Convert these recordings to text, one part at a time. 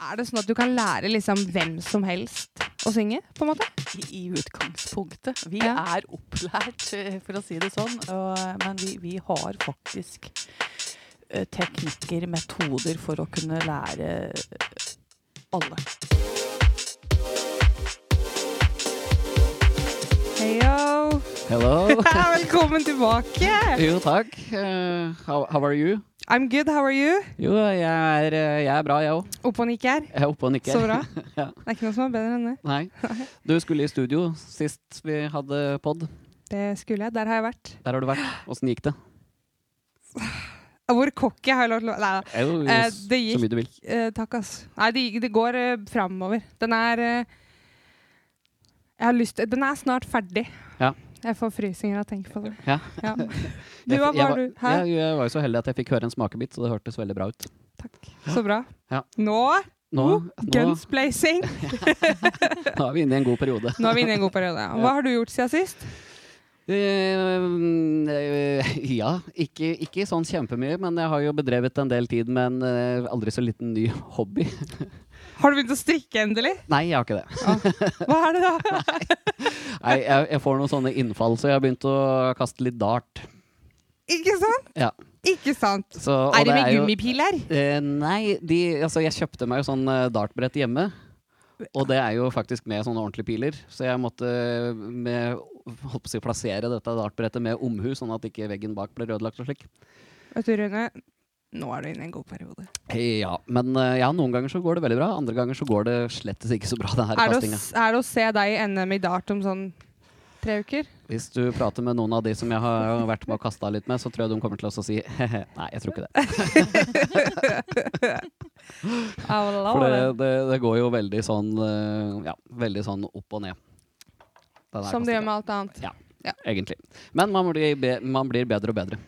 Er det sånn at du kan lære liksom hvem som helst å synge, på en måte? I, i utgangspunktet. Vi Ja. er opplært, eh, for å si det sånn. Og, men vi, vi har faktisk eh, teknikker, metoder, for å kunne lære eh, alle. Heyo! Hello. Velkommen tilbake! jo, takk. Uh, how, how are you? I'm good, how are you? Jo, jeg er, eh, jeg er bra, jeg òg. Opp og nikker. Jeg er oppe og nikker. Så bra. Ja. Det er ikke noe som er bedre enn det. Nei. Du skulle i studio sist vi hadde pod. Det skulle jeg. Der har jeg vært. Der har du vært. Åssen gikk det? Hvor cocky har jeg lov til å Nei da. Jo, jo, Eh, det gikk, Så mye du vil. eh, Takk, ass. Nei, det, gikk- det går eh, framover. Den er eh, Jeg har lyst Den er snart ferdig. Ja. Jeg får frysninger av å tenke på det. Ja. Ja. Du, hva var var- du? Her? jeg, jeg var jo så heldig at jeg fikk høre en smakebit, så det hørtes veldig bra ut. Takk. Så bra. Ja. Nå, Nå, oh, nå, guns blazing. nå er vi inne i en god periode. Nå er vi inne i en god periode. Hva har du gjort siden sist? Eh, ja, ikke, ikke sånn kjempemye, men jeg har jo bedrevet en del tid med en eh, aldri så liten ny hobby. Har du begynt å strikke endelig? Nei, jeg har ikke det. Hva er det da? Nei, jeg, jeg får noen sånne innfall, så jeg har begynt å kaste litt dart. Ikke sant? Ja. Ikke sant? Så, Er det med jo- gummipiler? Eh, nei, de, altså jeg kjøpte meg jo sånn eh, dartbrett hjemme. Og det er jo faktisk med sånne ordentlige piler. Så jeg måtte med, holdt på å si, plassere dette dartbrettet med omhu, sånn at ikke veggen bak ble ødelagt og slik. Vet du, Rune, nå er du inne i en god periode. Ja, men eh, ja, noen ganger så går det veldig bra. Andre ganger så går det slettes ikke så bra, det her Er det, å, er det å se deg i NM i dart om sånn tre uker? Hvis du prater med noen av de som jeg har vært med og kasta litt med, så tror jeg de kommer til å si he-he. Nei, jeg tror ikke det. For det, det, det går jo veldig sånn eh, Ja, veldig sånn opp og ned. Som det gjør med alt annet. Ja. Ja. Egentlig. Men man blir, man blir bedre og bedre.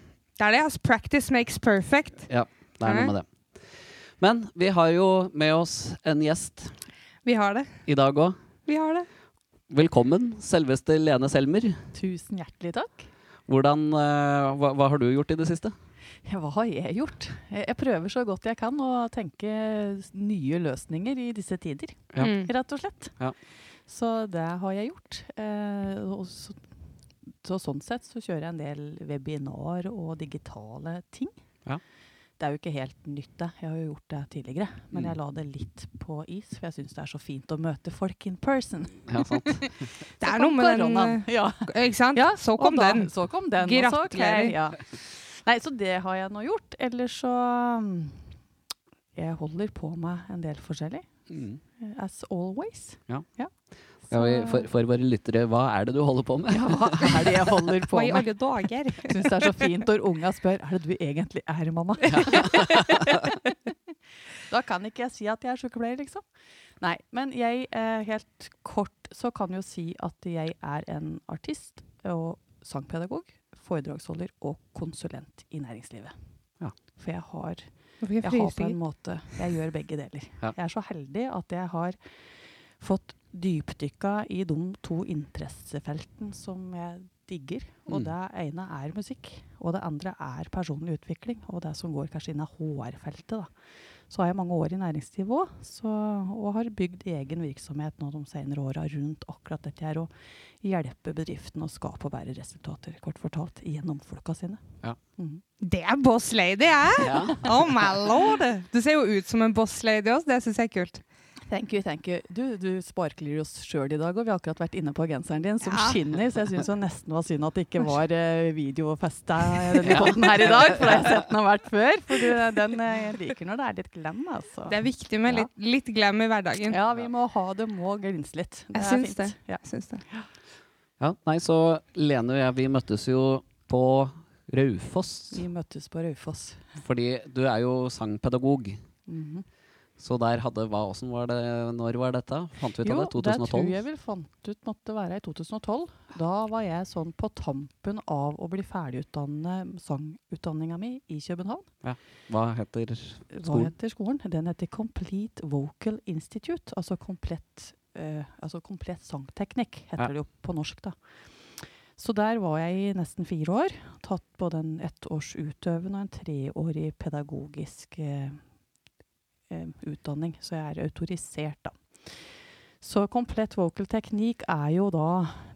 Det er det. Altså, practice makes perfect. Ja, det er noe med det. Men vi har jo med oss en gjest Vi har det. i dag òg. Vi har det. Velkommen, selveste Lene Selmer. Tusen hjertelig takk. Hvordan, uh, hva, hva har du gjort i det siste? Ja, hva har jeg gjort? Jeg, jeg prøver så godt jeg kan å tenke nye løsninger i disse tider, Ja. Mm. rett og slett. Ja. Så det har jeg gjort. Eh, og så, så sånn sett så kjører jeg en del webinar og digitale ting. Ja. Det er jo ikke helt nytt, det. Jeg har jo gjort det tidligere. Men Mm. jeg la det litt på is, for jeg syns det er så fint å møte folk in person. Ja, sant? Det er noe med den Ja. Ikke sant? Ja, Så kom da, den. Så kom den. og så, ok, ja. Nei, så det har jeg nå gjort. Ellers så mm, Jeg holder på med en del forskjellig. Mm. As always. Ja. Ja. Så, Ja, for, for våre lyttere, hva er det du holder på med? ja, hva er det jeg holder på med? Hva i alle dager? Jeg syns det er så fint når unga spør er det du egentlig er, mamma. da kan ikke jeg si at jeg er sykepleier, liksom. Nei, men jeg, eh, helt kort, så kan jo si at jeg er en artist og sangpedagog, foredragsholder og konsulent i næringslivet. Ja. For jeg har, jeg jeg har på en måte Jeg gjør begge deler. Ja. Jeg er så heldig at jeg har fått dypdykka i de to interessefeltene som jeg digger. Og Mm. det ene er musikk, og det andre er personlig utvikling. Og det som går kanskje inn i HR-feltet. da. Så har jeg mange år i næringslivet òg, og har bygd egen virksomhet nå de senere åra rundt akkurat dette her. Å hjelpe bedriftene å skape og bære resultater, kort fortalt, gjennom folka sine. Ja. Mm. Det er boss lady, jeg! Ja. Oh my lord! Du ser jo ut som en boss lady også. Det syns jeg er kult. Thank you, thank you. Du, du sparkler jo sjøl i dag, og vi har akkurat vært inne på genseren din, som Ja. skinner. Så jeg syns nesten var synd at det ikke var uh, videofesta denne podden her i dag, for det har jeg sett den har vært før. For du, den uh, liker når det er litt glam, altså. Det er viktig med Ja. litt, litt glam i hverdagen. Ja, vi må ha det, må glinse litt. Det Jeg syns det. Ja. Jeg syns det. Ja, nei, så Lene og jeg, vi møttes jo på Raufoss. Vi møttes på Raufoss. Fordi du er jo sangpedagog. Mhm. Så der hadde hva, hvordan var det, Når var dette? Fant vi ut Jo, av det? det tror jeg vel fant ut måtte være i 2012. Da var jeg sånn på tampen av å bli ferdigutdannet sangutdanninga mi i København. Hva heter skolen? Hva heter skolen? Den heter Complete Vocal Institute. Altså komplett, uh, altså komplett sangteknikk, heter Ja. det jo på norsk, da. Så der var jeg i nesten fire år. Tatt både en ettårs utøvende og en treårig pedagogisk eh, utdanning, så jeg er autorisert, da. Så komplett vocal teknikk er jo da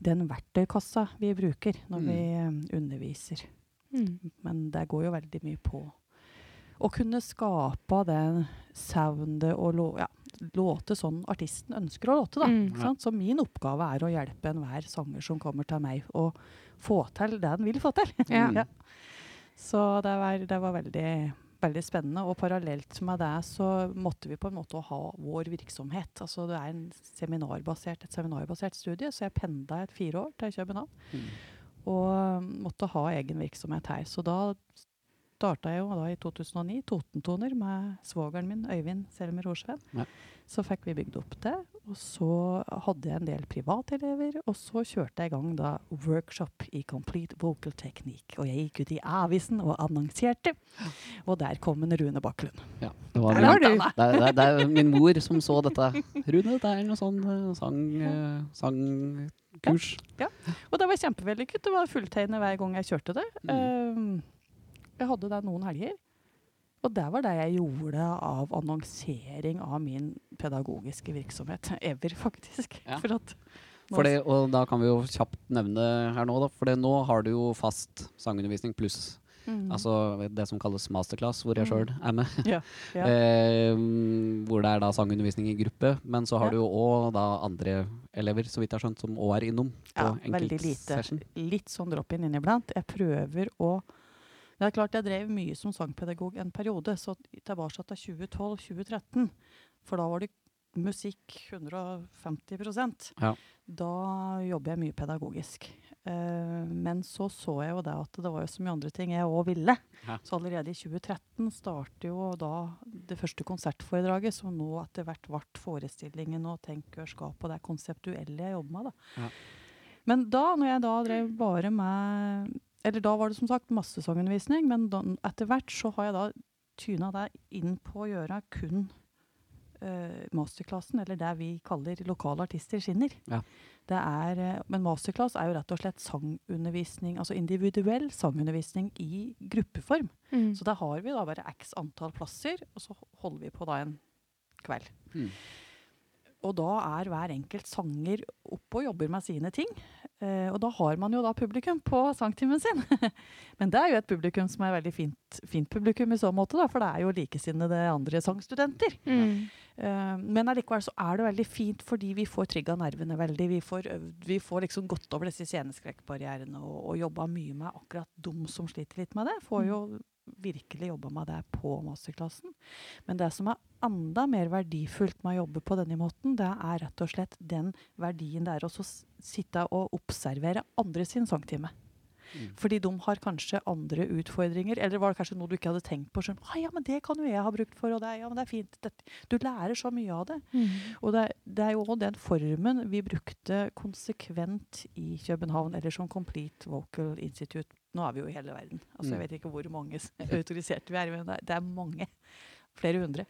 den verktøykassa vi bruker når Mm. vi eh, underviser. Mm. Men det går jo veldig mye på å kunne skape den soundet og lå, ja, låte sånn artisten ønsker å låte. da. Mm. Sant? Så min oppgave er å hjelpe enhver sanger som kommer til meg, å få til det den vil få til. Ja. Så det var, det var veldig, veldig spennende. Og parallelt med det så måtte vi på en måte ha vår virksomhet. Altså det er en seminarbasert, et seminarbasert studie, så jeg pendla et fire år til København. Mm. Og måtte ha egen virksomhet her. Så da starta jeg jo da i 2009 Totentoner med svogeren min Øyvind Selmer Horsveen. Ja. Så fikk vi bygd opp det. Og så hadde jeg en del privatelever. Og så kjørte jeg i gang da workshop i complete vocal technique. Og jeg gikk ut i avisen og annonserte. Og der kom en Rune Bakklund. Ja, det var min, det, er, det, er, det er min mor som så dette. Rune, det er noe sånn sang, sangkurs. Ja, ja. Og det var kjempevellykket. Det var fulltegnet hver gang jeg kjørte det. Mm. Um, jeg hadde det noen helger. Og det var det jeg gjorde av annonsering av min pedagogiske virksomhet. Ever, faktisk. Ja. For at det, og da kan vi jo kjapt nevne her nå, da. For nå har du jo fast sangundervisning pluss Mm. altså det som kalles masterclass, hvor jeg Mm. sjøl er med. Ja, ja. Eh, hvor det er da sangundervisning i gruppe. Men så har Ja. du jo òg da andre elever, så vidt jeg har skjønt, som òg er innom. på Ja, veldig lite. Session. Litt sånn drop-in inniblant. Jeg prøver å Det er klart jeg drev mye som sangpedagog en periode, så tilbake til 2012-2013. For da var det musikk 150 Ja. Da jobber jeg mye pedagogisk. Uh, men så så jeg jo det at det var jo så mye andre ting jeg òg ville. Ja. Så allerede i 2013 starter jo da det første konsertforedraget, som nå etter hvert ble forestillingen og tenkørskap og det konseptuelle jeg jobber med. da. Ja. Men da, når jeg da drev bare med Eller da var det som sagt masse sangundervisning, men da, etter hvert så har jeg da tyna det inn på å gjøre kun uh, masterklassen, eller det vi kaller lokale artister skinner. Ja. Det er, eh, men masterclass er jo rett og slett sangundervisning, altså individuell sangundervisning i gruppeform. Mm. Så da har vi da bare x antall plasser, og så holder vi på da en kveld. Mm. Og da er hver enkelt sanger oppe og jobber med sine ting. Eh, og da har man jo da publikum på sangtimen sin. Men det er jo et publikum som er veldig fint, fint publikum i så måte, da, for det er jo likesinnede andre sangstudenter. Mm. Eh, men allikevel så er det veldig fint fordi vi får trigga nervene veldig. Vi får, vi får liksom gått over disse sceneskrekkbarrierene og, og jobba mye med akkurat de som sliter litt med det. Får jo virkelig jobba med det på masterklassen. Men det som er enda mer verdifullt med å jobbe på denne måten, det er rett og slett den verdien det er å sitte og observere andre sin sangtime. Mm. Fordi de har kanskje andre utfordringer, eller var det kanskje noe du ikke hadde tenkt på? Sånn, ah, ja, men det kan jo jeg ha brukt for, og det, er- ja, men det er fint. Det, Du lærer så mye av det. Mm. Og det, det er jo også den formen vi brukte konsekvent i København, eller som Complete Vocal Institute. Nå er vi jo i hele verden. Altså, jeg Mm. vet ikke hvor mange autoriserte vi er, men det er, mange. Flere hundre.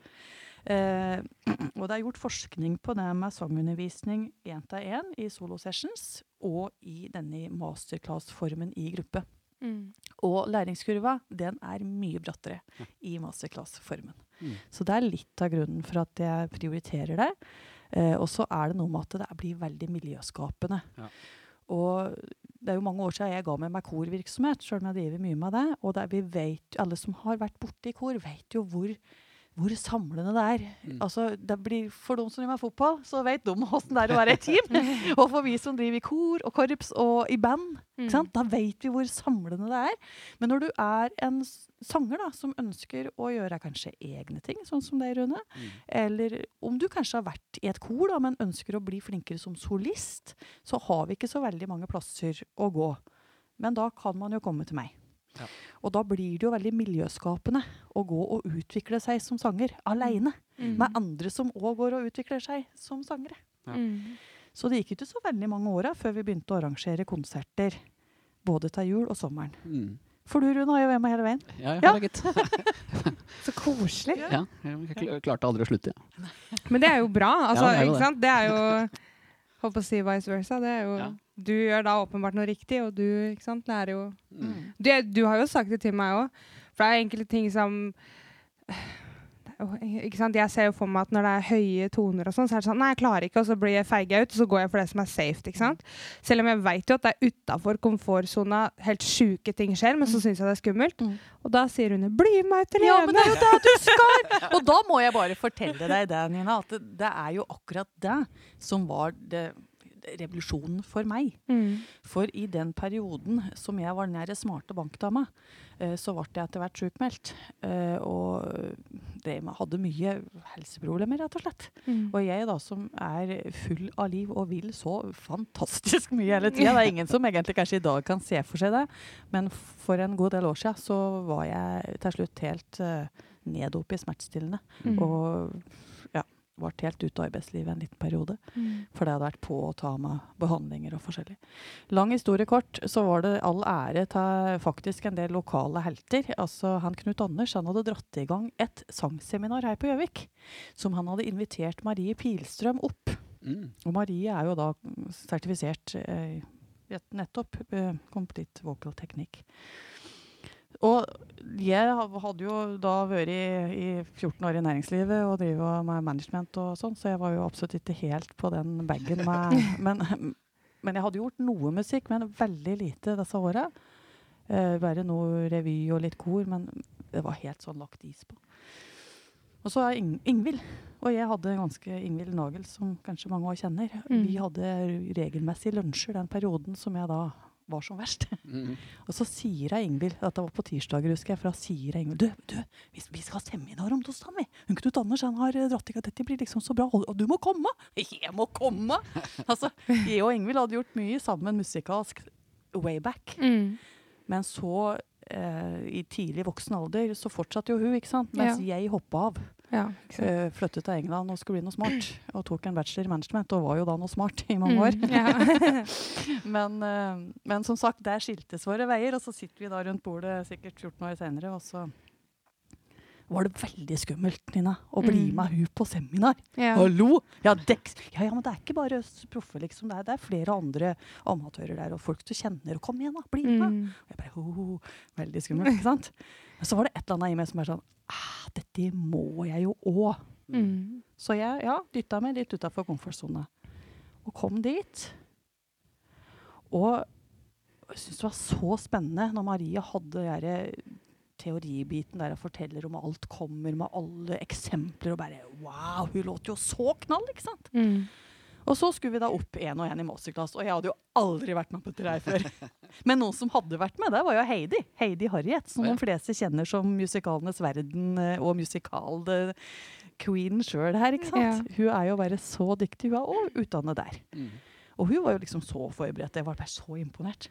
Eh, og det er gjort forskning på det med sangundervisning én til én i solo sessions, og i denne masterclass-formen i gruppe. Mm. Og læringskurva den er mye brattere Ja. i masterclass-formen. Mm. Så det er litt av grunnen for at jeg prioriterer det. Eh, og så er det noe med at det blir veldig miljøskapende. Ja. Og det er jo mange år siden jeg ga meg med korvirksomhet, sjøl om jeg driver mye med det. Og vi vet, alle som har vært borti kor, vet jo hvor, hvor samlende det er. Mm. Altså, det blir, for de som driver med fotball, så vet de åssen det er å være et team. og for vi som driver i kor og korps og i band, Mm. Da vet vi hvor samlende det er. Men når du er en sanger da, som ønsker å gjøre kanskje egne ting, sånn som deg, Rune, Mm. eller om du kanskje har vært i et kor, da, men ønsker å bli flinkere som solist, så har vi ikke så veldig mange plasser å gå. Men da kan man jo komme til meg. Ja. Og da blir det jo veldig miljøskapende å gå og utvikle seg som sanger aleine. Mm. Med andre som òg går og utvikler seg som sangere. Ja. Mm. Så det gikk ikke så veldig mange åra før vi begynte å arrangere konserter. Både til jul og sommeren. Mm. For du, Rune, har jo vært med hele veien. Ja, jeg Ja. har det, gitt. Så koselig. Ja, jeg klarte aldri å slutte. Ja. Men det er jo bra. Altså, Ja, det er jo ikke det. sant? Det er jo Holdt på å si vice versa. Det er jo, Ja. Du gjør da åpenbart noe riktig, og du ikke sant, lærer jo Mm. du, du har jo sagt det til meg òg, for det er enkelte ting som ikke sant? Jeg ser jo for meg at når det er høye toner og sånn, så er det sånn Nei, jeg klarer ikke, og så blir jeg feiga ut, og så går jeg for det som er safe. ikke sant? Selv om jeg vet jo at det er utafor komfortsona helt sjuke ting skjer, men så syns jeg det er skummelt. Mm. Og da sier hun 'bli med ut til Ja, men det er jo det du skal! Og da må jeg bare fortelle deg det, Nina, at det, det er jo akkurat det som var det revolusjonen for meg. Mm. For i den perioden som jeg var den nære smarte bankdama, eh, så ble jeg etter hvert sjukmeldt. Eh, og det, hadde mye helseproblemer, rett og slett. Mm. Og jeg da som er full av liv og vil så fantastisk mye hele tida. Det er ingen som egentlig kanskje i dag kan se for seg det. Men for en god del år siden så var jeg til slutt helt uh, ned oppe i smertestillende. Mm. Og ble helt ute av arbeidslivet en liten periode. Mm. For det hadde vært på å ta med behandlinger og forskjellig. Lang historie kort, så var det all ære til faktisk en del lokale helter. Altså han Knut Anders han hadde dratt i gang et sangseminar her på Gjøvik. Som han hadde invitert Marie Pilstrøm opp. Mm. Og Marie er jo da sertifisert eh, nettopp eh, complete vocal technique. Og jeg hadde jo da vært i, i 14 år i næringslivet og drivet med management og sånn, så jeg var jo absolutt ikke helt på den bagen med men, men jeg hadde gjort noe musikk, men veldig lite disse åra. Eh, bare noe revy og litt kor, men det var helt sånn lagt is på. Og så er Ing Ingvild. Og jeg hadde ganske Ingvild Nagel, som kanskje mange også kjenner. Mm. Vi hadde regelmessig lunsjer den perioden som jeg da var som verst. Mm. Og så sier jeg Ingvild, dette var på tirsdager, husker jeg, for da sier jeg Ingvild Du, du, vi, vi skal ha seminar om tostand, vi. Hun Knut Anders han har dratt i gang, dette blir liksom så bra, og, og du må komme! Jeg må komme! altså, jeg og Ingvild hadde gjort mye sammen musikalsk way back. Mm. Men så, eh, i tidlig voksen alder, så fortsatte jo hun, ikke sant? Mens jeg hoppa av. Ja. Uh, flyttet til England og skulle bli noe smart. Og tok en bachelor i management, og var jo da noe smart i mange år. Mm, ja. Men, eh, men som sagt, der skiltes våre veier, og så sitter vi da rundt bordet sikkert 14 år senere, og så var det veldig skummelt, Nina, å bli Mm. med hun på seminar. ja. Hallo! Ja. Ja, ja, men det er ikke bare oss proffe, liksom. Det er, det er flere andre amatører der, og folk du kjenner. Og kom igjen, da! Bli med! Mm. Og jeg bare, ho, ho, ho. Veldig skummelt, ikke sant? Men så var det et eller annet i meg som var sånn ah, Dette må jeg jo òg. Mm. Så jeg ja, dytta meg litt utafor komfortsona. Og kom dit. Og jeg syntes det var så spennende når Maria hadde den der teoribiten der hun forteller om alt kommer med alle eksempler. Og bare wow, hun låter jo så knall, ikke sant? Mm. Og så skulle vi da opp én og én i masterclass, og jeg hadde jo aldri vært med på dette her før. Men noen som hadde vært med, det var jo Heidi. Heidi Harriet, som de fleste kjenner som musikalenes verden eh, og musikal-queen sjøl her, ikke sant. Hun er jo bare så dyktig, hun er òg utdannet der. Mm. Og hun var jo liksom så forberedt. Jeg var bare så imponert.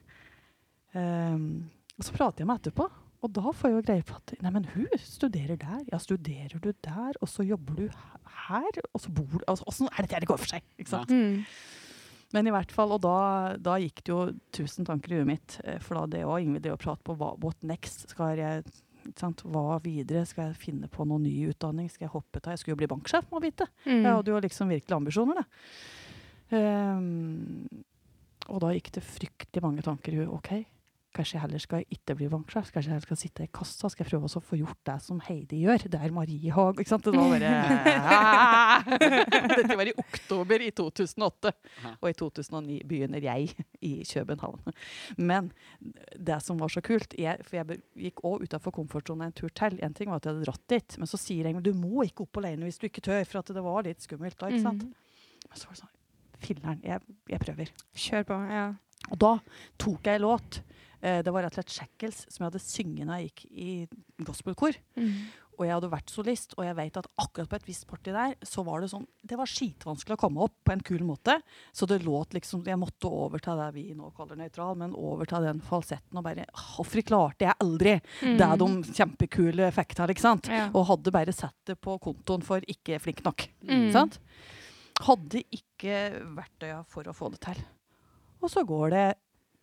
Um, og så prater jeg med etterpå, og da får jeg jo greie på at nei, men hun studerer der. Ja, studerer du der, og så jobber du her, og så bor du altså, Åssen er dette her det går for seg? Ikke sant? Mm. Men i hvert fall, og da, da gikk det jo tusen tanker i huet mitt. eh, For da det òg, Ingvild drev og pratet på hva, what next. Skal jeg, ikke sant? Hva videre? Skal jeg finne på noen ny utdanning? Skal jeg hoppe til? Jeg skulle jo bli banksjef, må vite. Mm. Jeg hadde jo liksom virkelig ambisjoner, da. Um, og da gikk det fryktelig mange tanker i huet. OK, kanskje jeg heller skal ikke bli banksjef. Kanskje jeg heller skal sitte i kassa. Skal jeg prøve å få gjort det som Heidi gjør? Det er Marie Haag. Ikke sant? Det var bare Dette var i oktober i 2008. Og i 2009 begynner jeg i København. Men det som var så kult jeg, For jeg gikk òg utafor komfortsonen en tur til. En ting var at jeg hadde dratt dit, men så sier jeg du må ikke opp alene hvis du ikke tør, for at det var litt skummelt da. ikke sant? Mm. Men så var det sånn Filler'n, jeg, jeg prøver. Kjør på. Ja. Og da tok jeg låt. Eh, det var rett og slett Shackles som jeg hadde synget da jeg gikk i gospelkor. Mm. Og jeg hadde vært solist, og jeg vet at akkurat på et visst party der, så var det sånn Det var skitvanskelig å komme opp på en kul måte. Så det låt liksom Jeg måtte over til det vi nå kaller nøytral, men over til den falsetten og bare Hvorfor klarte jeg aldri Mm. det de kjempekule til, ikke sant? Ja. Og hadde bare sett det på kontoen for ikke flink nok. Mm. Sant? Hadde ikke verktøya for å få det til. Og så går det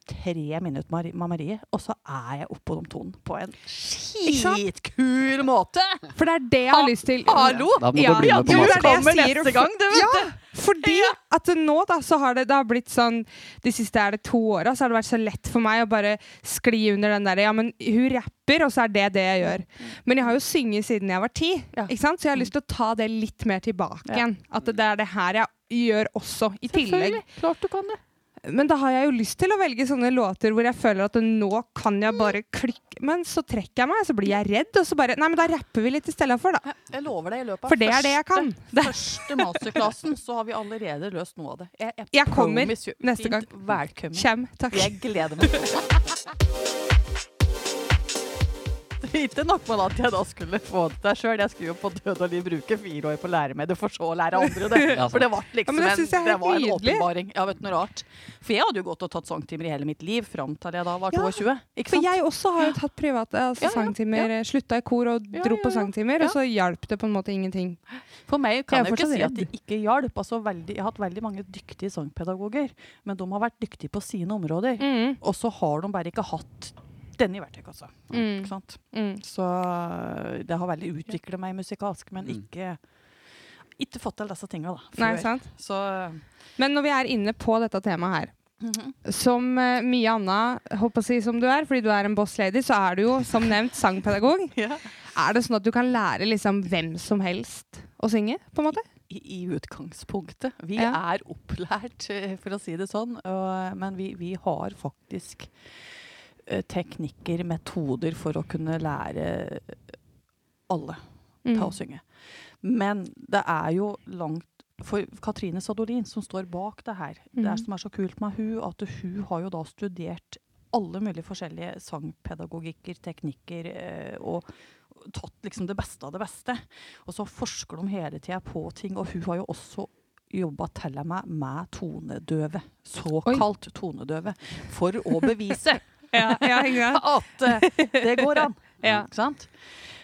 tre minutter med med Marie, og så er jeg oppå de tonen på en skitkul måte! For det er det jeg har lyst til. Hallo! Da må Ja, du bli med på du kommer sier, neste gang, du, vet ja, Fordi at nå da, så har det, det har blitt sånn De siste er det to åra så har det vært så lett for meg å bare skli under den derre Ja, men hun rapper, og så er det det jeg gjør. Men jeg har jo synget siden jeg var ti, Ja. ikke sant? så jeg har lyst til å ta det litt mer tilbake Ja. igjen. At det er det her jeg gjør også, i tillegg. Selvfølgelig. Klart du kan det. Men da har jeg jo lyst til å velge sånne låter hvor jeg føler at nå kan jeg bare klikke Men så trekker jeg meg, så blir jeg redd, og så bare Nei, men da rapper vi litt i stedet for, da. Jeg lover deg, i løpet av For det er det jeg kan. Første masterklassen så har vi allerede løst noe av det. Jeg, jeg, Jeg kommer neste gang. Velkommen. Kjem. Takk. Jeg gleder meg. Ikke nok med at jeg da skulle få det der sjøl. Jeg skulle jo på død og liv bruke fire år på å lære meg det, for så å lære andre det. For det var liksom ja, det en, det var en åpenbaring. Ja, vet du noe rart? For jeg hadde jo gått og tatt sangtimer i hele mitt liv fram til jeg da var Ja, 22. Ikke For jeg også har jo tatt private altså Ja, sangtimer. Slutta i kor og dro på sangtimer, og så hjalp det på en måte ingenting. For meg kan jeg jo ikke si at det ikke hjalp. Altså, veldig, jeg har hatt veldig mange dyktige sangpedagoger, men de har vært dyktige på sine områder. Mm. Og så har de bare ikke hatt den i verktøykassa. Mm. Mm. Så øh, det har veldig utviklet meg musikalsk, men Mm. ikke ikke fått til disse tinga, da. Nei, Før. sant? Så øh, Men når vi er inne på dette temaet her, som uh, mye annet håper å si som du er, fordi du er en boss lady, så er du jo som nevnt sangpedagog. ja. Er det sånn at du kan lære liksom hvem som helst å synge, på en måte? I, I utgangspunktet. Vi Ja. er opplært, for å si det sånn, og, men vi, vi har faktisk teknikker, metoder, for å kunne lære alle Mm. til å synge. Men det er jo langt For Katrine Sadolin, som står bak det her, det er Mhm. som er så kult med hun, at hun har jo da studert alle mulige forskjellige sangpedagogikker, teknikker, eh, og tatt liksom det beste av det beste. Og så forsker de hele tida på ting, og hun har jo også jobba til og med tonedøve. Såkalt tonedøve. For å bevise Ja, ja, at eh, det går an. Ja. Ikke sant?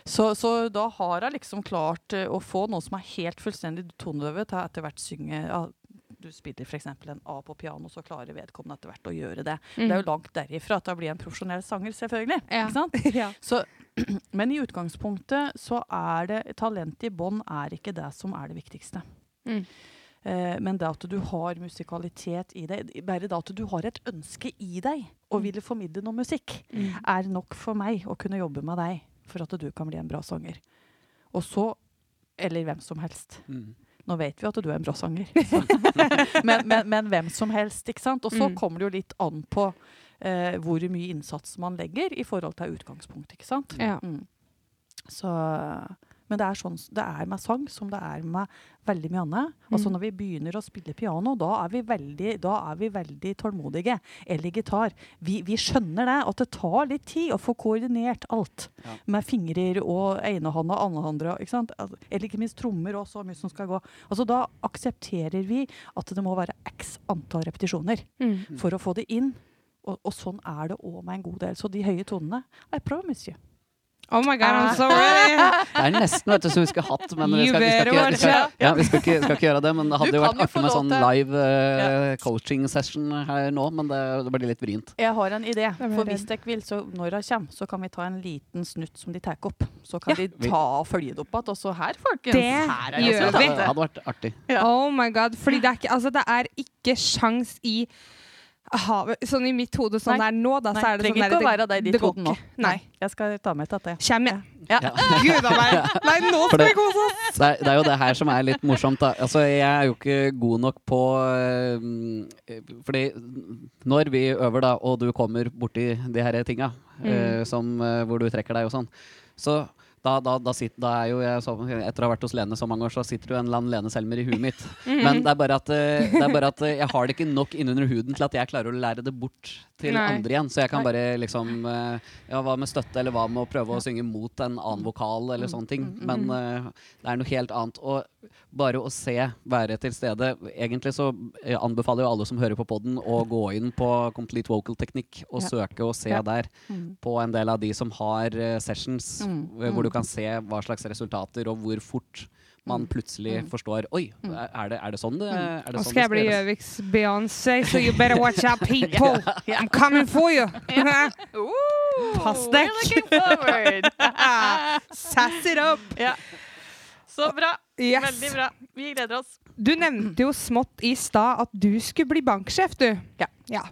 Så, så da har jeg liksom klart eh, å få noe som er helt fullstendig tonedøve, til etter hvert synge Du spiller f.eks. en A på piano, så klarer vedkommende etter hvert å gjøre det. Det er jo langt derifra at hun blir en profesjonell sanger, selvfølgelig. Mm. Ja. Ja. Så, men i utgangspunktet så er det talent i bånn er ikke det som er det viktigste. Mm. Eh, men det at du har musikalitet i deg, bare det at du har et ønske i deg og ville formidle noe musikk, Mm. er nok for meg å kunne jobbe med deg for at du kan bli en bra sanger. Og så Eller hvem som helst. Mm. Nå vet vi at du er en bra sanger. men, men, men hvem som helst, ikke sant? Og så Mm. kommer det jo litt an på eh, hvor mye innsats man legger i forhold til utgangspunkt, ikke sant? Ja. Mm. Så, men det er sånn det er med sang som det er med veldig mye annet. Altså Mm. Når vi begynner å spille piano, da er vi veldig, da er vi veldig tålmodige. Eller gitar. Vi, vi skjønner det, at det tar litt tid å få koordinert alt. Ja. Med fingrer og enehånda og andrehånda. ikke sant? Eller ikke minst trommer og så mye som skal gå. Altså Da aksepterer vi at det må være x antall repetisjoner Mm. for å få det inn. Og, og sånn er det òg med en god del. Så de høye tonene I promise you. Oh my god, I'm so ready! Det er nesten vet du, som vi skulle hatt, men vi skal, vi skal, ikke, vi skal, ja, vi skal, ikke, skal ikke gjøre det. Men det hadde jo vært artig med sånn live uh, coaching session her nå, men det, det blir litt vrient. Jeg har en idé. For hvis dere vil, så når hun kommer, så kan vi ta en liten snutt som de tar opp. Så kan Ja. de ta og følge det opp igjen. Og så her, folkens. Det her er gjør vi. Det hadde vært artig. Ja. Oh my god. Fordi det er ikke, altså, det er ikke sjans i havet Sånn i mitt hode sånn Nei. er nå, da, Nei, så er det trenger sånn ikke der, å være deg i ditt hode nå. Nei. Jeg skal ta med til det. Kjem jeg. Ja. Ja. Gud a meg. Nei, nå skal det- vi kose oss! Det er, det er jo det her som er litt morsomt. Da. Altså, jeg er jo ikke god nok på øh, Fordi når vi øver, da, og du kommer borti de her tinga, eh, som, øh, hvor du trekker deg og sånn, så da, da, da, sitter, da er jo jeg så, Etter å ha vært hos Lene så mange år, så sitter jo en eller annen Lene Selmer i huet mitt. Men det er bare at, eh, det er bare at eh, jeg har det ikke nok innunder huden til at jeg klarer å lære det bort til Nei. andre igjen. Så jeg kan bare liksom eh, Ja, hva med støtte, eller hva med å prøve å synge mot en annen vokal, eller sånne ting. Men eh, det er noe helt annet. Og bare å se, være til stede Egentlig så eh, anbefaler jo alle som hører på poden, å gå inn på Complete Vocal Technique og Ja. søke og se Ja. der Mm. på en del av de som har eh, sessions, Mm. eh, hvor du Mm. kan se hva slags resultater og hvor fort man Mm. plutselig Mm. forstår Oi, Mm. er det, er det sånn det, er det Nå sånn skal jeg bli? Gjøviks Beyoncé, so you better watch out, people! yeah. I'm coming for you! Pass deg. Sass it up! ja. Så bra. Yes. Veldig bra. Vi gleder oss. Du nevnte jo smått i stad at du skulle bli banksjef, du. Ja. ja.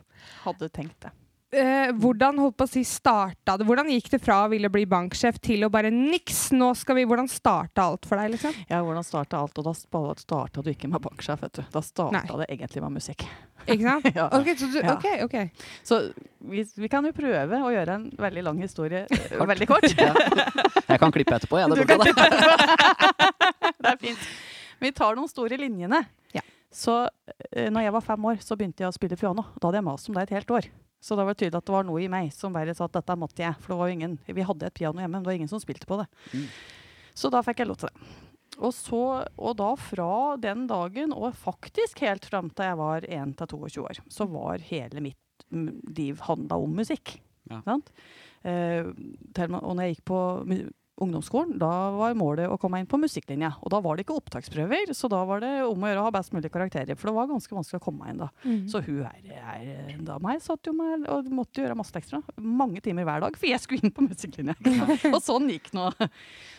Hadde tenkt det. Eh, hvordan holdt på å si starta det? Hvordan gikk det fra å ville bli banksjef til å bare niks? Nå skal vi, Hvordan starta alt for deg, liksom? Ja, hvordan starta alt? Og da starta du ikke med banksjef, vet du. Da starta det egentlig med musikk. Ikke sant? Ja. Ok, så du, Ja. ok, ok. Så vi, vi kan jo prøve å gjøre en veldig lang historie kort. veldig kort. Ja. Jeg kan klippe etterpå, jeg. Det går bra, det. det er fint. Vi tar noen store linjene. Ja. Så eh, når jeg var fem år, så begynte jeg å spille piano. Da hadde jeg mast om det et helt år. Så da var det tydelig at det var noe i meg som bare sa at dette måtte jeg. For det var jo ingen, vi hadde et piano hjemme, men det var ingen som spilte på det. Mm. Så da fikk jeg lov til det. Og, så, og da fra den dagen, og faktisk helt fram til jeg var 1-22 år, så var hele mitt liv handla om musikk. Ja. Sant? Eh, og når jeg gikk på ungdomsskolen, da var målet å komme inn på musikklinja. Og da var det ikke opptaksprøver, så da var det om å gjøre å ha best mulig karakterer. For det var ganske vanskelig å komme inn da. Mm. Så hun her, her da meg satt jo med og måtte gjøre masse ekstra. Mange timer hver dag, for jeg skulle inn på musikklinja. og sånn gikk nå.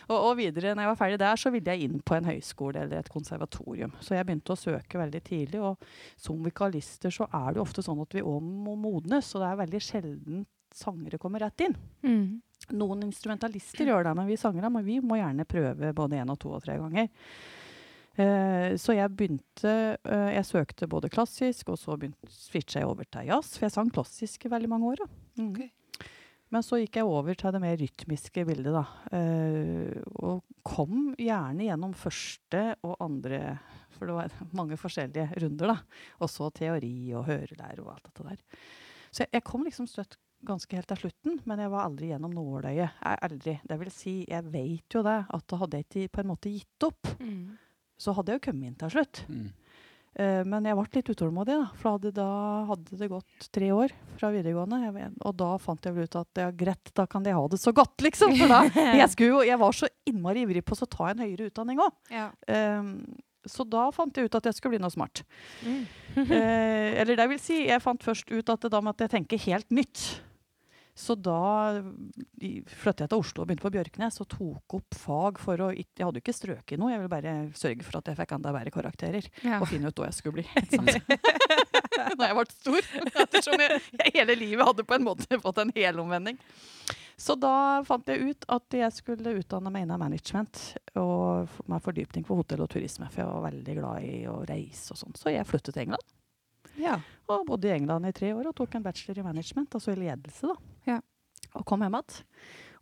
Og, og videre, når jeg var ferdig der, så ville jeg inn på en høyskole eller et konservatorium. Så jeg begynte å søke veldig tidlig. Og som vikalister så er det jo ofte sånn at vi òg må modnes, og det er veldig sjelden sangere kommer rett inn. Mm. Noen instrumentalister gjør det, men vi sangere men vi må gjerne prøve både én og to og tre ganger. Uh, så jeg begynte uh, Jeg søkte både klassisk, og så begynte- switcha jeg over til jazz. For jeg sang klassisk i veldig mange år. Mm. Okay. Men så gikk jeg over til det mer rytmiske bildet, da. Uh, og kom gjerne gjennom første og andre For det var mange forskjellige runder, da. Og så teori og hørelære og alt dette der. Så jeg, jeg kom liksom støtt ganske helt til slutten, men jeg var aldri gjennom nåløyet. Jeg, aldri. Det vil si, jeg vet jo det, at hadde jeg ikke på en måte gitt opp. Mm. Så hadde jeg jo kommet inn til slutt. Mm. Uh, men jeg ble litt utålmodig, da. For hadde, da hadde det gått tre år fra videregående. Jeg og da fant jeg vel ut at ja, greit, da kan de ha det så godt, liksom. For da, jeg, skulle jo, jeg var så innmari ivrig på å ta en høyere utdanning òg. Ja. så da fant jeg ut at jeg skulle bli noe smart. Mm. Eh, eller det vil si, jeg fant først ut at det da måtte jeg tenke helt nytt. Så da flyttet jeg til Oslo og begynte på Bjørknes og tok opp fag for å Jeg hadde jo ikke strøket i noe, jeg ville bare sørge for at jeg fikk enda bedre karakterer. Ja. Og finne ut hva jeg skulle bli. Når jeg ble stor. Ettersom jeg, jeg hele livet hadde på en måte fått en helomvending. Så da fant jeg ut at jeg skulle utdanne meg innen management og med fordypning på hotell og turisme. For jeg var veldig glad i å reise og sånn. Så jeg flyttet til England. Ja. Og bodde i England i tre år og tok en bachelor i management, altså i ledelse. da. Og kom hjem igjen.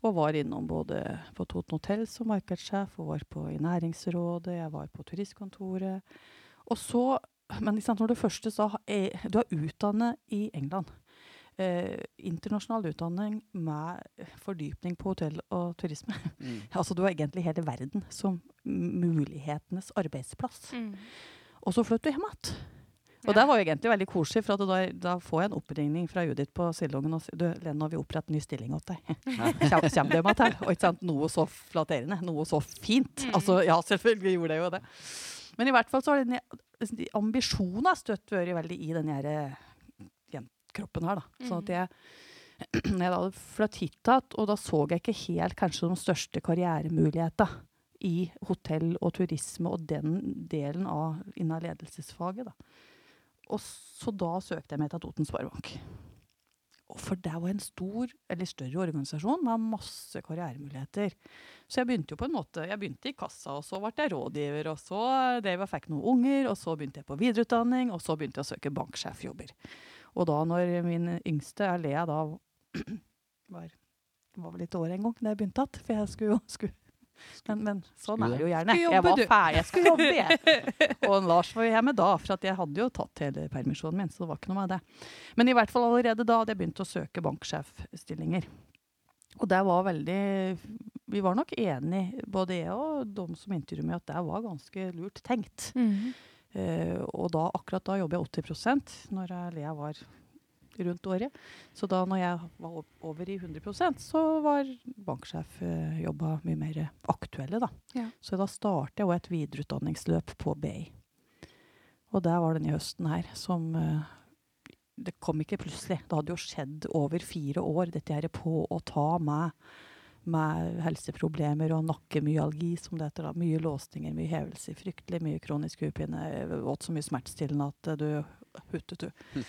Og var innom både på Toten hotell som markedssjef, og var på i Næringsrådet, jeg var på turistkontoret. Og så, men sant, når du første sa Du er utdannet i England. Eh, internasjonal utdanning med fordypning på hotell og turisme. Mm. altså Du har egentlig hele verden som mulighetenes arbeidsplass. Mm. Og så flyttet du hjem igjen. Og Ja. det var jo egentlig veldig koselig, for at da, da får jeg en oppringning fra Judith på Sildungen og sier du, Lene, har vi opprettet ny stilling til deg. Kjem, kjem det meg til? Og ikke sant, noe så flatterende, noe så fint. Mm. Altså, ja, selvfølgelig gjorde jeg jo det. Men i hvert fall så har den de ambisjonen støtt vært veldig i den her eh, kroppen her, da. Sånn at jeg når jeg da hadde flyttet hit igjen, og da så jeg ikke helt kanskje de største karrieremulighetene i hotell og turisme og den delen av innen ledelsesfaget. da. Og så da søkte jeg meg til Toten Sparebank. For det var en stor, eller større organisasjon med masse karrieremuligheter. Så jeg begynte jo på en måte, jeg begynte i kassa, og så ble jeg rådgiver, og så drev jeg fikk noen unger, og så begynte jeg på videreutdanning, og så begynte jeg å søke banksjefjobber. Og da når min yngste, Lea, da var, var vel litt år en gang da jeg begynte igjen, for jeg skulle jo skulle, men, men sånn er det jo gjerne. Jeg var ferdig, jeg skulle jobbe, jeg. Og Lars var jo hjemme da, for at jeg hadde jo tatt hele permisjonen min. så det var ikke noe med det. Men i hvert fall allerede da hadde jeg begynt å søke banksjefstillinger. Og det var veldig Vi var nok enige, både jeg og de som intervjuet meg, at det var ganske lurt tenkt. Mm. Eh, og da, akkurat da jobber jeg 80 når jeg- Lea var rundt året. Så da når jeg var over i 100% så var banksjefjobba mye mer aktuelle, da. Ja. Så da startet jeg et videreutdanningsløp på BI. Og der var denne høsten her som eh, Det kom ikke plutselig. Det hadde jo skjedd over fire år, dette her på å ta med med helseproblemer og nakkemyalgi, som det heter. da. Mye låsninger, mye hevelse, fryktelig mye kronisk hodepine. Åt så mye smertestillende at eh, du huttet, du.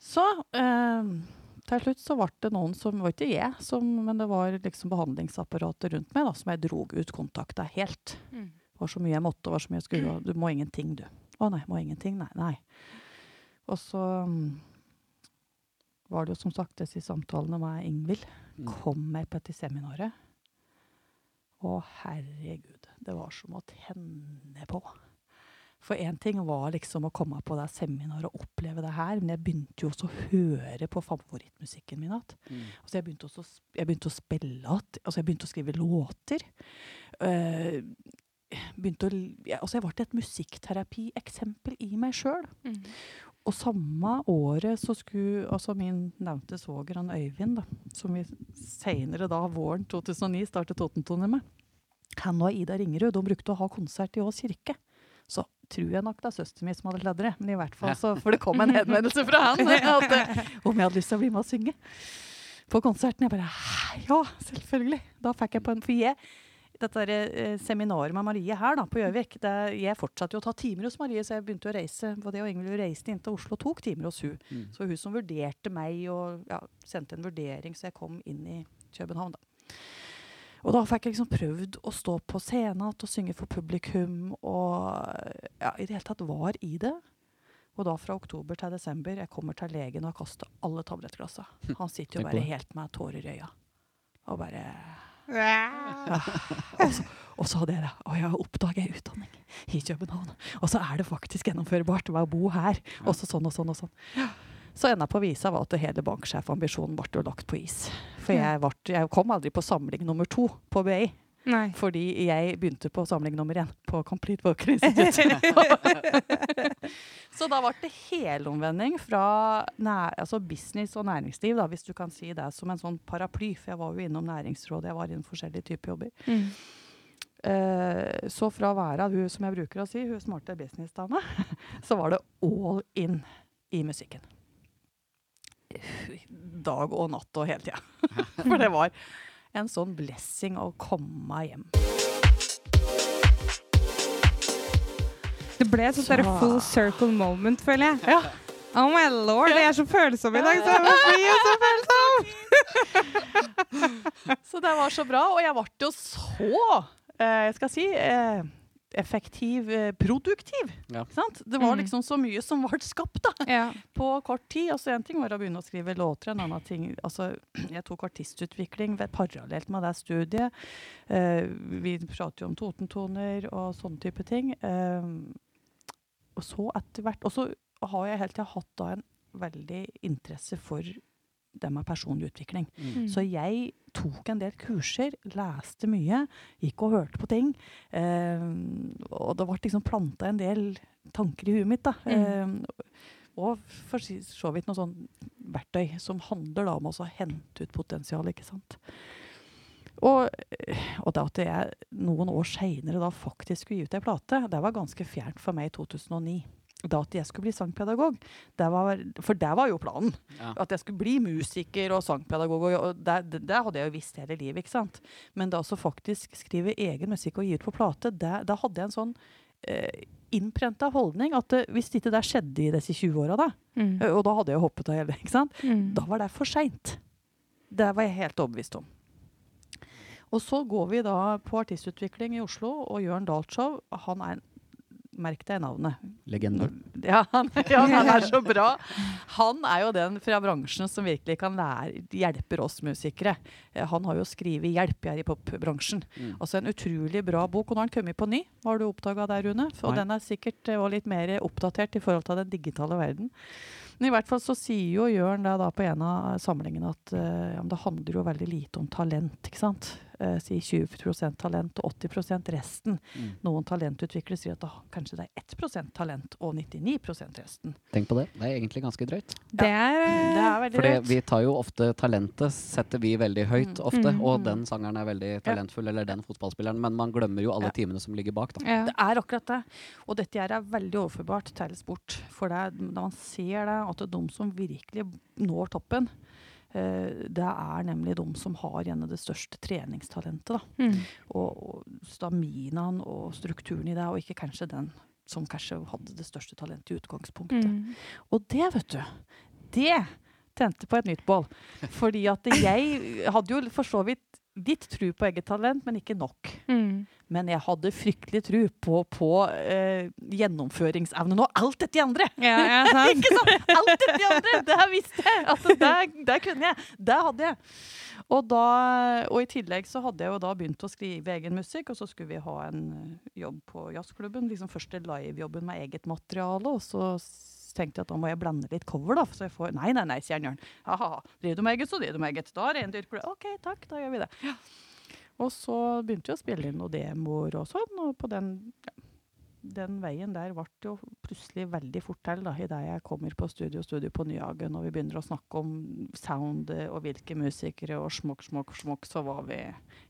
Så eh, til slutt så ble det noen som var ikke jeg, som, men det var liksom behandlingsapparatet rundt meg da, som jeg drog ut kontakta helt. Mm. Det var så mye jeg måtte, det var så mye jeg skulle. Du må ingenting, du. Å nei, må ingenting. Nei. nei. Og så mm, var det jo som sagt disse samtalene med Ingvild. Mm. Kom meg på dette seminaret. Å herregud, det var som å tenne på. For én ting var liksom å komme på det seminaret og oppleve det her, men jeg begynte jo også å høre på favorittmusikken min igjen. Mm. Altså jeg, begynte også, jeg begynte å spille igjen. Altså jeg begynte å skrive låter. Uh, begynte å, jeg, altså jeg ble et musikkterapi-eksempel i meg sjøl. Mm. Og samme året så skulle altså min nevnte svoger, han Øyvind, da, som vi seinere da, våren 2009, startet Totentoner med, han og Ida Ringerud de brukte å ha konsert i Ås kirke. Så tror jeg nok det er søsteren min som hadde det, men i hvert fall så, for det kom en henvendelse fra han at, eh, om jeg hadde lyst til å bli med og synge på konserten. Jeg bare ja, selvfølgelig. Da fikk jeg på en For jeg, dette der, eh, seminaret med Marie her da, på Gjøvik Jeg fortsatte jo å ta timer hos Marie, så jeg begynte å reise på det, og Ingvild reiste inn til Oslo og tok timer hos hun. Mm. Så hun som vurderte meg og ja, sendte en vurdering, så jeg kom inn i København. da. Og da fikk jeg liksom prøvd å stå på scenen og synge for publikum. Og ja, i det hele tatt var i det. Og da fra oktober til desember jeg kommer til legen og har kastet alle tablettglassene. Han sitter jo bare helt med tårer i øya. Og bare Ja. og så, og så hadde jeg det. Og jeg oppdager utdanning i København. Og så er det faktisk gjennomførbart ved å bo her. Og så sånn og sånn og sånn. Så enda på visa var at hele banksjefambisjonen ble lagt på is. For jeg, ble, jeg kom aldri på samling nummer to på BI. Nei. Fordi jeg begynte på samling nummer én på Complete Vocal Institute. så da ble det helomvending fra nær, altså business og næringsliv, da, hvis du kan si det som en sånn paraply. For jeg var jo innom Næringsrådet, jeg var innom forskjellige typer jobber. Mm. Uh, så fra å være hun som jeg bruker å si, hun smarte businessdama, så var det all in i musikken. Dag og natt og hele tida. For det var en sånn blessing å komme meg hjem. Det ble et sånt full circle moment, føler jeg. Ja. Oh my lord, jeg er så følsom i dag. Så jeg bli så følsom! Så det var så bra. Og jeg ble jo så, eh, jeg skal si, eh, effektiv, eh, produktiv. Ja. Sant? Det var Mm. liksom så mye som ble skapt da, Ja. på kort tid. Altså En ting var å begynne å skrive låter, en annen ting altså, Jeg tok artistutvikling ved- parallelt med det studiet. Uh, vi prater jo om Totentoner og sånne type ting. Uh, og så etter hvert Og så har jeg hele tida hatt da en veldig interesse for det med personlig utvikling. Mm. Så jeg tok en del kurser, leste mye, gikk og hørte på ting. Eh, og det ble liksom planta en del tanker i huet mitt. da. Mm. Eh, og for så vidt noe sånn verktøy som handler da om å hente ut potensial, ikke sant. Og, og det at jeg noen år seinere faktisk skulle gi ut ei plate, det var ganske fjernt for meg i 2009. Da at jeg skulle bli sangpedagog. Det var, for det var jo planen. Ja. At jeg skulle bli musiker og sangpedagog. Og, og det, det, det hadde jeg jo visst hele livet. ikke sant? Men da å faktisk skrive egen musikk og gi ut på plate, det, da hadde jeg en sånn eh, innprenta holdning at det, hvis ikke det skjedde i disse 20 åra, da, Mm. eh, og da hadde jeg hoppet av hele, ikke sant? Mm. da var det for seint. Det var jeg helt overbevist om. Og så går vi da på artistutvikling i Oslo, og Jørn Dahlshow, han er en Merk deg navnet. Legenden. Ja ja, han er så bra. Han er jo den fra bransjen som virkelig kan lære, hjelper oss musikere. Eh, Han har jo skrevet 'Hjelp' her i popbransjen. Mm. Altså En utrolig bra bok. Og nå har den kommet på ny. Har du oppdaga det, Rune? Og den er sikkert eh, litt mer oppdatert i forhold til den digitale verden. Men i hvert fall så sier jo Jørn det da på en av samlingene at uh, ja, det handler jo veldig lite om talent. ikke sant? Eh, si 20% talent og 80% resten. Mm. Noen talentutviklere sier at da, kanskje det er 1% talent og 99% resten. Tenk på det. Det er egentlig ganske drøyt. Det er, eh, Det er veldig Fordi rett. vi tar jo ofte talentet setter vi veldig høyt Mm. ofte. Mm. Og Mm. den sangeren er veldig talentfull, eller den fotballspilleren. Men man glemmer jo alle Ja. timene som ligger bak. da. ja. Det er akkurat det. Og dette her er veldig overførbart til sport. For det er, når man ser det, at det er de som virkelig når toppen, det er nemlig de som har gjerne det største treningstalentet. Da. Mm. Og, og staminaen og strukturen i det, og ikke kanskje den som kanskje hadde det største talentet i utgangspunktet. Mm. Og det, vet du, det tente på et nytt bål. Fordi at jeg hadde jo for så vidt litt tro på eget talent, men ikke nok. Mm. Men jeg hadde fryktelig tro på, på eh, gjennomføringsevnen og alt dette andre. Ja, ja, sant? ikke sant? Alt dette andre! Det her visste jeg! Altså, der, der kunne jeg. Det hadde jeg. Og, da, og i tillegg så hadde jeg jo da begynt å skrive egen musikk, og så skulle vi ha en eh, jobb på jazzklubben. Liksom første livejobben med eget materiale. Og så s- tenkte jeg at da må jeg blande litt cover, da. Så jeg får Nei, nei, nei, sier Jørn. Ha-ha. Driver du med eget, så driver du med eget. Da rendyrker du det. OK, takk, da gjør vi det. Og så begynte vi å spille inn noen demoer og sånn, og på den ja, den veien der ble jo plutselig veldig fort til, da, idet jeg kommer på studio, studio på Nyhagen, og vi begynner å snakke om soundet og hvilke musikere, og smokk, smokk, smokk, så var vi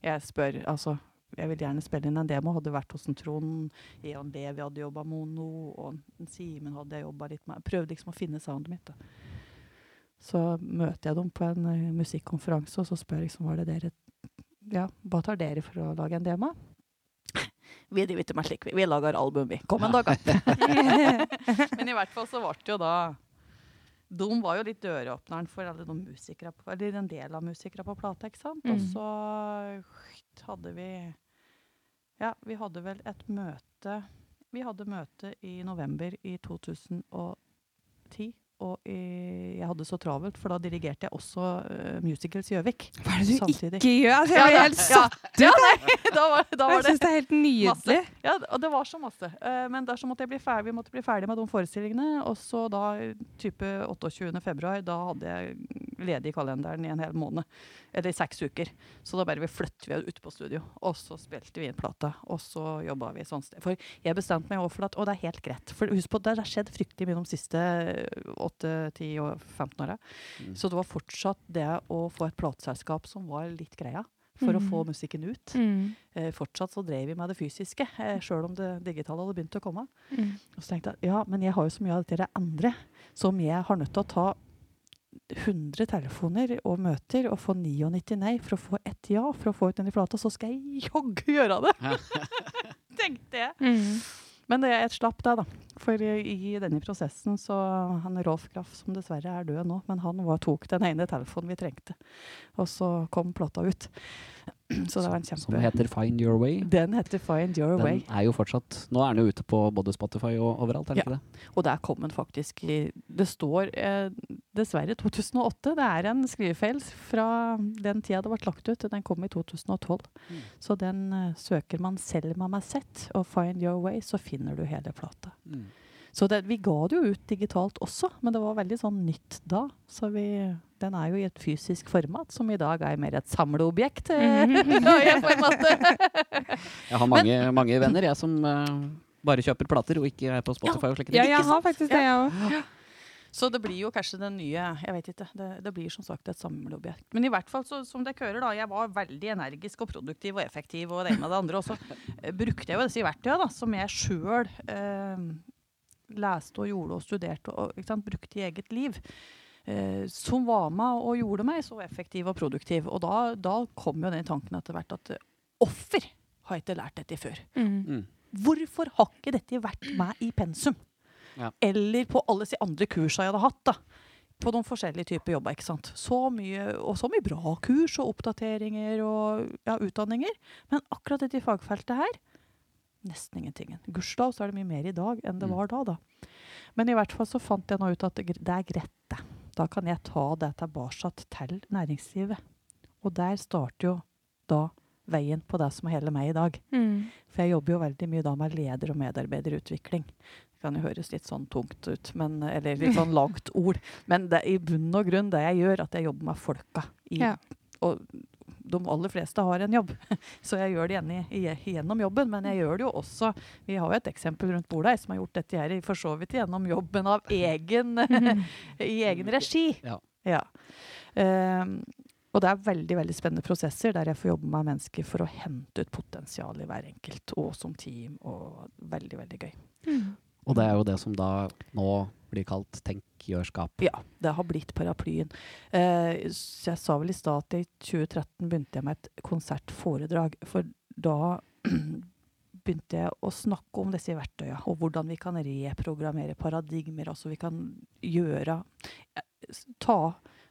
Jeg spør, altså jeg vil gjerne spille inn en demo. Hadde vært hos en Trond, Eon Levi hadde jobba mono, og en Simen hadde jeg jobba litt med. Prøvde liksom å finne soundet mitt. da. Så møter jeg dem på en uh, musikkonferanse, og så spør jeg liksom, hva det dere Ja, hva tar dere for å lage en demo? Vi driver ikke med slik, vi. Vi lager album, vi. Kom en dag, da. Men i hvert fall så ble det jo da De var jo litt døråpneren for alle de musikere eller en del av musikere på plata, ikke sant. Og Mm. så hadde vi Ja, vi hadde vel et møte Vi hadde møte i november i 2010. Og i, jeg hadde så travelt, for da dirigerte jeg også uh, Musicals Gjøvik. Hva er det du Samtidig. ikke gjør? Altså, jeg blir helt ja, satt ja, nei, da var, da var Jeg syns det er helt nydelig. ja, og det var så masse. Uh, men der så måtte jeg bli ferdig, vi måtte bli ferdig med de forestillingene. Og så da type 28. februar, da hadde jeg ledig i kalenderen i en hel måned. Eller i seks uker. Så da bare vi flyttet vi ut på studio. Og så spilte vi inn plata. Og så jobba vi sånn sted. For jeg bestemte meg også for at Og det er helt greit. For husk på, det har skjedd fryktelig mye de siste 8, 10 og 15 åra. Mm. Så det var fortsatt det å få et plateselskap som var litt greia. For å Mhm. få musikken ut. Mm. Eh, fortsatt så drev vi med det fysiske, eh, sjøl om det digitale hadde begynt å komme. Mm. Og så tenkte jeg ja, men jeg har jo så mye av dette andre som jeg har nødt til å ta 100 telefoner og møter og få 99 nei for å få ett ja for å få ut den i flata, så skal jeg jaggu gjøre det! tenkte jeg. Mm. Men det, jeg slapp det, da. For i, i denne prosessen så Han Rolf Graff, som dessverre er død nå, men han var, tok den ene telefonen vi trengte. Og så kom plata ut. Så det var en kjempe... Som heter Find Your Way. Den heter Find Your Den Way. er jo fortsatt Nå er den jo ute på både Spotify og overalt, er den Ja. ikke det? Og der kom den faktisk i Det står eh, dessverre 2008. Det er en skrivefeil fra den tida det ble lagt ut. Den kom i 2012. Mm. Så den eh, søker man selv med har sett, og Find Your Way, så finner du hele plata. Mm. Så det, vi ga det jo ut digitalt også, men det var veldig sånn nytt da. Så vi, den er jo i et fysisk format, som i dag er mer et samleobjekt. Mm ja, måte. Jeg har mange, mange venner jeg som uh, bare kjøper plater og ikke er på Spotify og slike Ja, jeg har faktisk det, jeg òg. Så det blir jo kanskje den nye Jeg vet ikke. Det, det blir som sagt et samleobjekt. Men i hvert fall så, som dere hører, da. Jeg var veldig energisk og produktiv og effektiv og det ene med det andre. Og så eh, brukte jeg jo disse verktøyene da, som jeg sjøl eh, leste og gjorde og studerte og ikke sant, brukte i eget liv. Eh, som var med og gjorde meg så effektiv og produktiv. Og da, da kom jo den tanken etter hvert at eh, offer har jeg ikke lært dette før. Mm. Mm. Hvorfor har ikke dette vært med i pensum? Ja. Eller på alle de andre kursene jeg hadde hatt. da. På noen forskjellige typer jobber. ikke sant? Så mye, og så mye bra kurs og oppdateringer og ja, utdanninger. Men akkurat dette fagfeltet her nesten ingenting. Gudskjelov så er det mye mer i dag enn det Mm. var da. da. Men i hvert fall så fant jeg nå ut at det er greit, det. Da kan jeg ta det tilbake til næringslivet. Og der starter jo da veien på det som er hele meg i dag. Mm. For jeg jobber jo veldig mye da med leder- og medarbeiderutvikling. Det kan jo høres litt sånn tungt ut, men, eller litt sånn langt ord. Men det er i bunn og grunn det jeg gjør, at jeg jobber med folka. I, Ja. Og de aller fleste har en jobb, så jeg gjør det gjerne i- i- gjennom jobben. Men jeg gjør det jo også Vi har jo et eksempel rundt bordet her som har gjort dette her i- for så vidt gjennom jobben av egen, i egen regi. Ja. Ja. Um, og det er veldig veldig spennende prosesser der jeg får jobbe med mennesker for å hente ut potensial i hver enkelt, og som team. og Veldig, veldig gøy. Mm. Og det er jo det som da nå blir kalt tenkjørskap. Ja, det har blitt paraplyen. Eh, jeg sa vel i stad at i 2013 begynte jeg med et konsertforedrag. For da begynte jeg å snakke om disse verktøyene, og hvordan vi kan reprogrammere paradigmer. Altså vi kan gjøre ta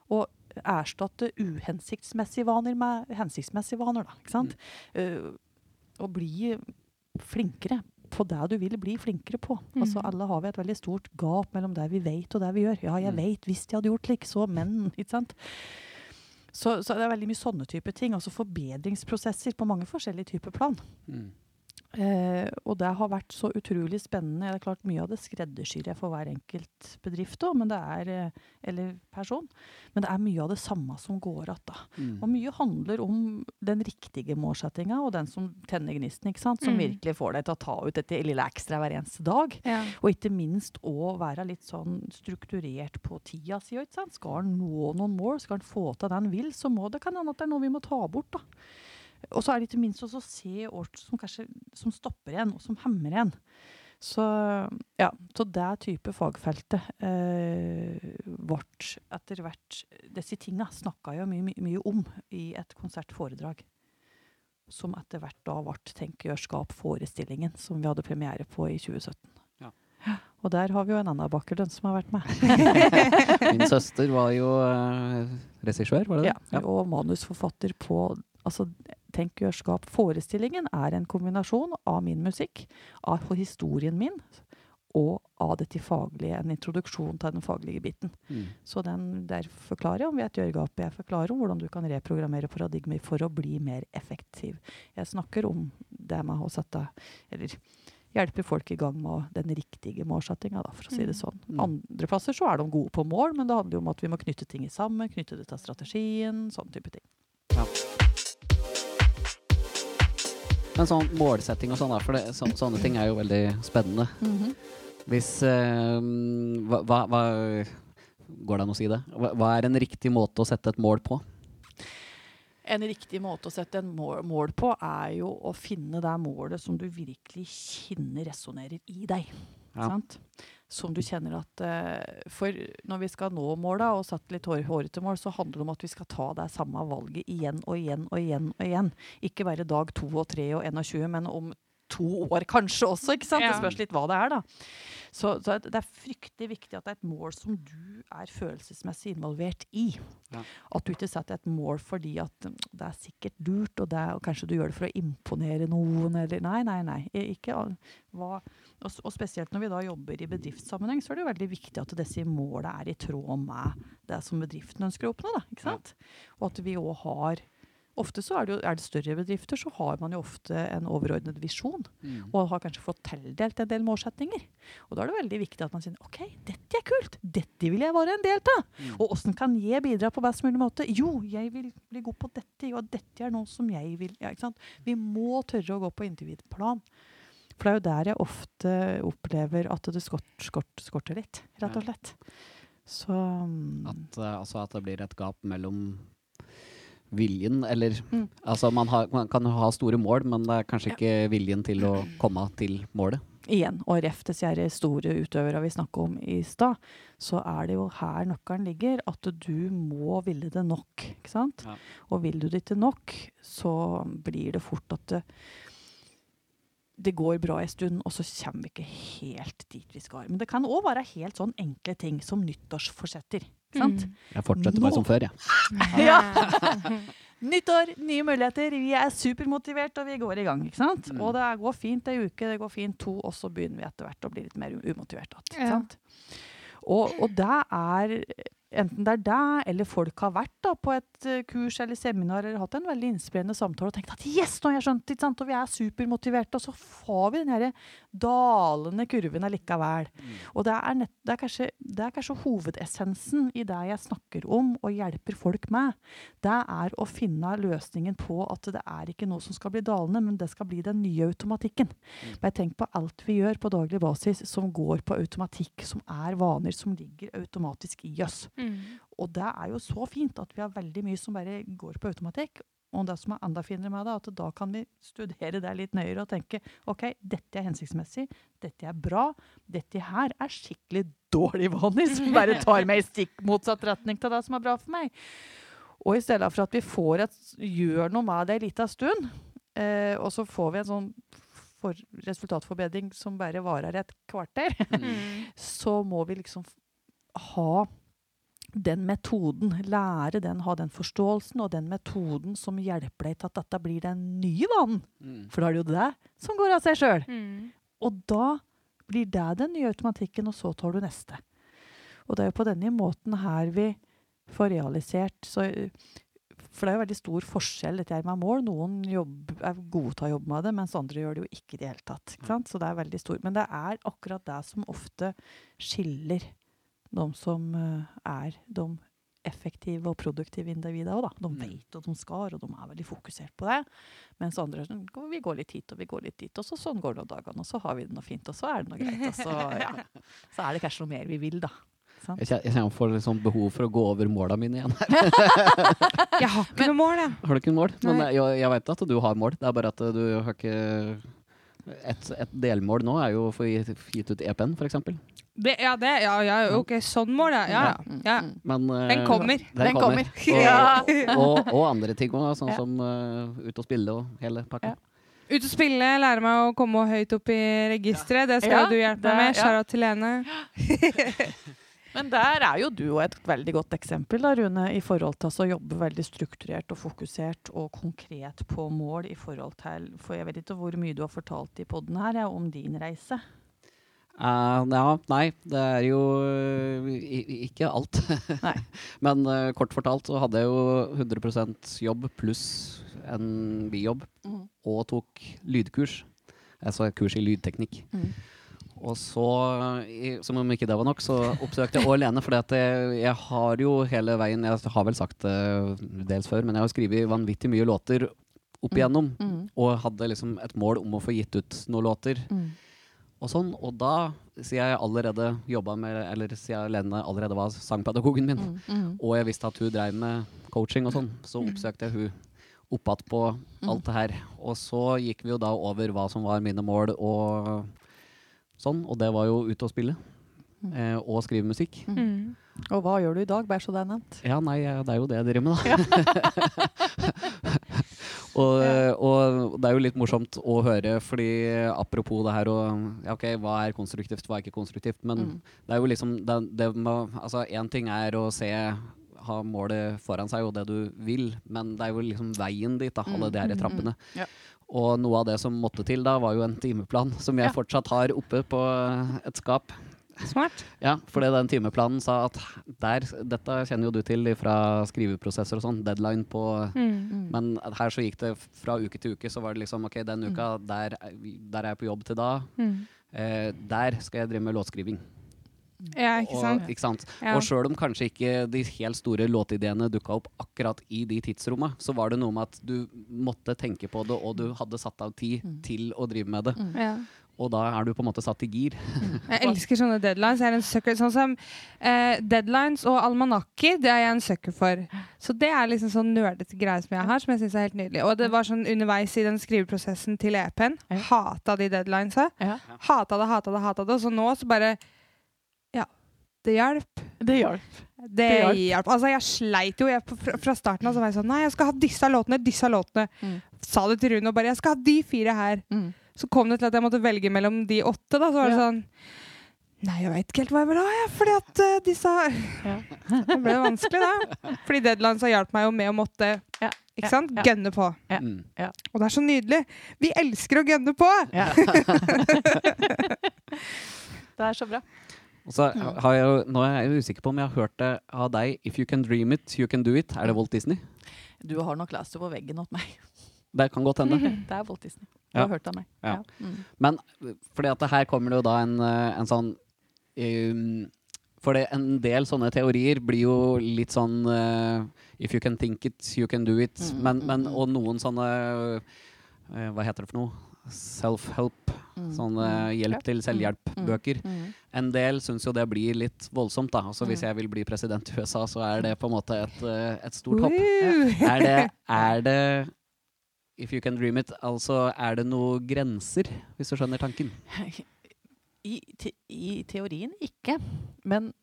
og erstatte uhensiktsmessige vaner med hensiktsmessige vaner. Da, ikke sant? Eh, og bli flinkere på det du vil bli flinkere på. Altså, Mm. alle har vi et veldig stort gap mellom det vi vet og det vi gjør. Ja, jeg Mm. vet hvis jeg hadde gjort slik, så, men ikke sant? Så, så det er veldig mye sånne type ting. Altså forbedringsprosesser på mange forskjellige typer plan. Mm. Eh, og det har vært så utrolig spennende. Det er klart Mye av det skreddersyr jeg for hver enkelt bedrift også, men det er, eh, eller person. Men det er mye av det samme som går igjen. Mm. Og mye handler om den riktige målsettinga, og den som tenner gnisten. ikke sant? Som Mm. virkelig får deg til å ta ut dette lille ekstra hver eneste dag. Ja. Og ikke minst å være litt sånn strukturert på tida si. ikke sant? Skal han nå noen mål, skal han få til det han vil, så må det kan hende at det er noe vi må ta bort. da. Og så er det ikke minst også å se ord som kanskje som stopper en, og som hemmer en. Så ja, så det type fagfeltet eh, vårt etter hvert Disse tinga snakka jeg mye, mye, mye om i et konsertforedrag. Som etter hvert da ble Tenkegjørskap-forestillingen som vi hadde premiere på i 2017. Ja. Og der har vi jo en annen bakgrunn som har vært med. Min søster var jo eh, regissør, var det det? Ja, og manusforfatter på altså, Tenk-gjørskap. Forestillingen er en kombinasjon av min musikk, av historien min, og av det til faglige, en introduksjon til den faglige biten. Mm. Så den der forklarer jeg om vi er et gjørgap. Jeg forklarer om hvordan du kan reprogrammere paradigmer for å bli mer effektiv. Jeg snakker om det med å sette Eller hjelpe folk i gang med den riktige målsettinga, for å si det sånn. Mm. Andre plasser så er de gode på mål, men det handler jo om at vi må knytte ting sammen, knytte det til strategien, sånn type ting. Men sånn målsetting og sånn, for det, så, sånne ting er jo veldig spennende. Hvis eh, hva, hva, hva Går det an å si det? Hva, hva er en riktig måte å sette et mål på? En riktig måte å sette en mål, mål på er jo å finne det målet som du virkelig kjenner resonnerer i deg. Ja. Sant? Som du kjenner at uh, For når vi skal nå måla og satt litt hår, hårete mål, så handler det om at vi skal ta det samme valget igjen og igjen og igjen. og igjen. Ikke bare dag to og tre og 21, men om to år kanskje også. ikke sant? Ja. Det spørs litt hva det er, da. Så, så det er fryktelig viktig at det er et mål som du er følelsesmessig involvert i. Ja. At du ikke setter et mål fordi at det er sikkert lurt, og, det er, og kanskje du gjør det for å imponere noen, eller Nei, nei, nei. Ikke, hva, og, og spesielt når vi da jobber i bedriftssammenheng, så er det jo veldig viktig at disse målene er i tråd med det som bedriften ønsker å oppnå. Da, ikke Ja. Og at vi òg har Ofte så er det, jo, er det større bedrifter, så har man jo ofte en overordnet visjon Mm. og har kanskje fått tildelt en del målsetninger. Og da er det veldig viktig at man sier OK, dette er kult, dette vil jeg være en del av. Mm. Og åssen kan jeg bidra på best mulig måte? Jo, jeg vil bli god på dette, og dette er noe som jeg vil ja, ikke sant? Vi må tørre å gå på individplan. For det er jo der jeg ofte opplever at det skort, skort, skorter litt, rett og slett. Så mm, At, eh, altså at det blir et gap mellom viljen, eller Mm. Altså man, har, man kan ha store mål, men det er kanskje ikke viljen til å komme til målet. igjen, og ref til de store utøvere vi snakka om i stad, så er det jo her nøkkelen ligger, at du må ville det nok. ikke sant? Ja. Og vil du det ikke nok, så blir det fort at det, det går bra en stund, og så kommer vi ikke helt dit vi skal. Men det kan òg være helt sånn enkle ting som nyttårsforsetter. Ikke Mm. Jeg fortsetter bare som før, jeg. Ja. Nyttår, nye muligheter. Vi er supermotivert, og vi går i gang. ikke sant? Mm. Og det går fint ei uke, det går fint to, og så begynner vi etter hvert å bli litt mer umotivert. Ikke sant? Ja. Og, og det er Enten det er deg eller folk har vært da, på et eh, kurs eller seminar eller hatt en veldig innspillende samtale og tenkt at yes, nå har jeg skjønt det, og vi er supermotiverte, og så får vi den her dalende kurven allikevel. Og det er, nett, det, er kanskje, det er kanskje hovedessensen i det jeg snakker om og hjelper folk med. Det er å finne løsningen på at det er ikke noe som skal bli dalende, men det skal bli den nye automatikken. Bare tenk på alt vi gjør på daglig basis som går på automatikk, som er vaner som ligger automatisk i oss. Mm. Og det er jo så fint at vi har veldig mye som bare går på automatikk. Og det som er enda finere med det, at da kan vi studere det litt nøyere og tenke OK, dette er hensiktsmessig, dette er bra, dette her er skikkelig dårlig vanlig, som bare tar meg i stikk motsatt retning til det som er bra for meg. Og i stedet for at vi får et, gjør noe med det en liten stund, eh, og så får vi en sånn for, resultatforbedring som bare varer et kvarter, Mm. så må vi liksom ha den metoden, lære den, ha den forståelsen og den metoden som hjelper deg til at dette blir den nye vanen. Mm. For da er det jo det som går av seg sjøl. Mm. Og da blir det den nye automatikken, og så tar du neste. Og det er jo på denne måten her vi får realisert så, For det er jo veldig stor forskjell dette her med mål. Noen jobb, er gode til å jobbe med det, mens andre gjør det jo ikke i det hele tatt. Ikke sant? Så det er veldig stor. Men det er akkurat det som ofte skiller de som eh, er de effektive og produktive individene òg, da. De Mm. vet og de skal, og de er veldig fokusert på det. Mens andre sånn, vi går litt hit og vi går litt dit, og så sånn går det noen dagene, og så har vi det noe fint, og så er det noe greit. Og så, ja. så er det kanskje noe mer vi vil, da. Sant? Jeg kjenner jeg litt sånn behov for å gå over måla mine igjen. Jeg har ikke noe mål, jeg. Har du ikke mål? Men Nei. jeg, jeg vet at du har mål. Det er bare at du har ikke Et, et delmål nå er jo å få gitt ut EP-en, f.eks. Det, ja, det, ja, ja, ok, sånn mål, ja. ja, Mm, ja. mm. Men uh, Den kommer. Den, kommer. kommer. Og, og, og andre ting òg, sånn Ja. som uh, ut og spille og hele pakka. Ja. Ut og spille, lære meg å komme høyt opp i registeret. Det skal Ja, du hjelpe det- meg med. ja. Til Lene. Men der er jo du også et veldig godt eksempel, da, Rune, i forhold til altså, å jobbe veldig strukturert og fokusert og konkret på mål i forhold til For jeg vet ikke hvor mye du har fortalt i poden her ja, om din reise. Eh, ja, nei, det er jo eh, ikke alt. Men uh, kort fortalt så hadde jeg jo 100% jobb pluss en bijobb, Mm. og tok lydkurs. Altså kurs i lydteknikk. Mm. Og så, som om ikke det var nok, så oppsøkte jeg Å Lene. For jeg, jeg har jo hele veien Jeg har vel sagt det dels før, men jeg har skrevet vanvittig mye låter opp Mm. igjennom. Mm. Og hadde liksom et mål om å få gitt ut noen låter. Mm. Og sånn, og da, siden jeg allerede jobba med Eller siden Lene allerede var sangpedagogen min, Mm. Mm. og jeg visste at hun drev med coaching og sånn, så oppsøkte jeg hun opp igjen på alt det her. Og så gikk vi jo da over hva som var mine mål og sånn, og det var jo ut og spille. Eh, og skrive musikk. Mm. Og hva gjør du i dag, bare så det er nevnt? Ja, nei, det er jo det jeg driver med, da. Ja. og det er jo litt morsomt å høre, fordi apropos det her og ja, OK, hva er konstruktivt, hva er ikke konstruktivt? Men Mm. det er jo liksom det, det må, Altså, én ting er å se ha målet foran seg og det du vil, men det er jo liksom veien dit, da, alle Mm, de her mm, mm. trappene. Ja. Og noe av det som måtte til da, var jo en timeplan, som jeg Ja. fortsatt har oppe på et skap. Smart. Ja, fordi den timeplanen sa at der, dette kjenner jo du til fra skriveprosesser og sånn, deadline på Mm. Mm. Men her så gikk det fra uke til uke, så var det liksom OK, den uka, der, er der er jeg på jobb til da. Mm. Eh, der skal jeg drive med låtskriving. Ja, ikke sant? Og, ikke sant? Ja. og selv om kanskje ikke de helt store låtideene dukka opp akkurat i de tidsromma, så var det noe med at du måtte tenke på det, og du hadde satt av tid Mm. til å drive med det. Mm. Ja. Og da er du på en måte satt i gir. Jeg elsker sånne deadlines. Jeg er en sucker. Sånn som eh, deadlines og almanakker, det er jeg en sucker for. Så det er liksom sånn nerdete greie som jeg har, som jeg syns er helt nydelig. Og det var sånn underveis i den skriveprosessen til EP-en. Hata de deadlinesa. Ja, Hata det, hata det, hata det. Og så nå så bare Ja, det hjalp. det hjalp. Det, Det hjalp. Altså, jeg sleit jo jeg, fra, fra starten av. Så var jeg sånn Nei, jeg skal ha disse låtene, disse låtene. Mm. Sa det til Rune og bare Jeg skal ha de fire her. Mm. Så kom det til at jeg måtte velge mellom de åtte. Da, så var det Ja. sånn Nei, jeg veit ikke helt hva jeg vil ha, jeg. Fordi at uh, disse Ja. Det ble vanskelig, da. Fordi deadlines har hjulpet meg jo med å måtte Ja, ikke ja, sant? ja. gønne på. Ja. Mm. Og det er så nydelig! Vi elsker å gønne på! Ja. det er så bra. Og så har jeg, nå er jeg usikker på om jeg har hørt det av deg. If you can dream it, you can do it. Er det Walt Disney? Du har nok lest det på veggen hos meg. Det kan godt hende. Det er Walt Disney. Du Ja. har hørt av meg. Ja. Mm. Men fordi at her kommer det jo da en, eh, en sånn um, For det, en del sånne teorier blir jo litt sånn uh, If you can think it, you can do it. Mm, men, mm, men, mm. og noen sånne uh, Hva heter det for noe? Self-help. Mm. Sånne hjelp Ja. til selvhjelp-bøker. Mm. En del syns jo det blir litt voldsomt. da Altså Hvis Mm. jeg vil bli president i USA, så er det på en måte et, eh, et stort hopp. Er det, er det If you can dream it, altså er det noen grenser, hvis du skjønner tanken? I, te, I teorien ikke. Men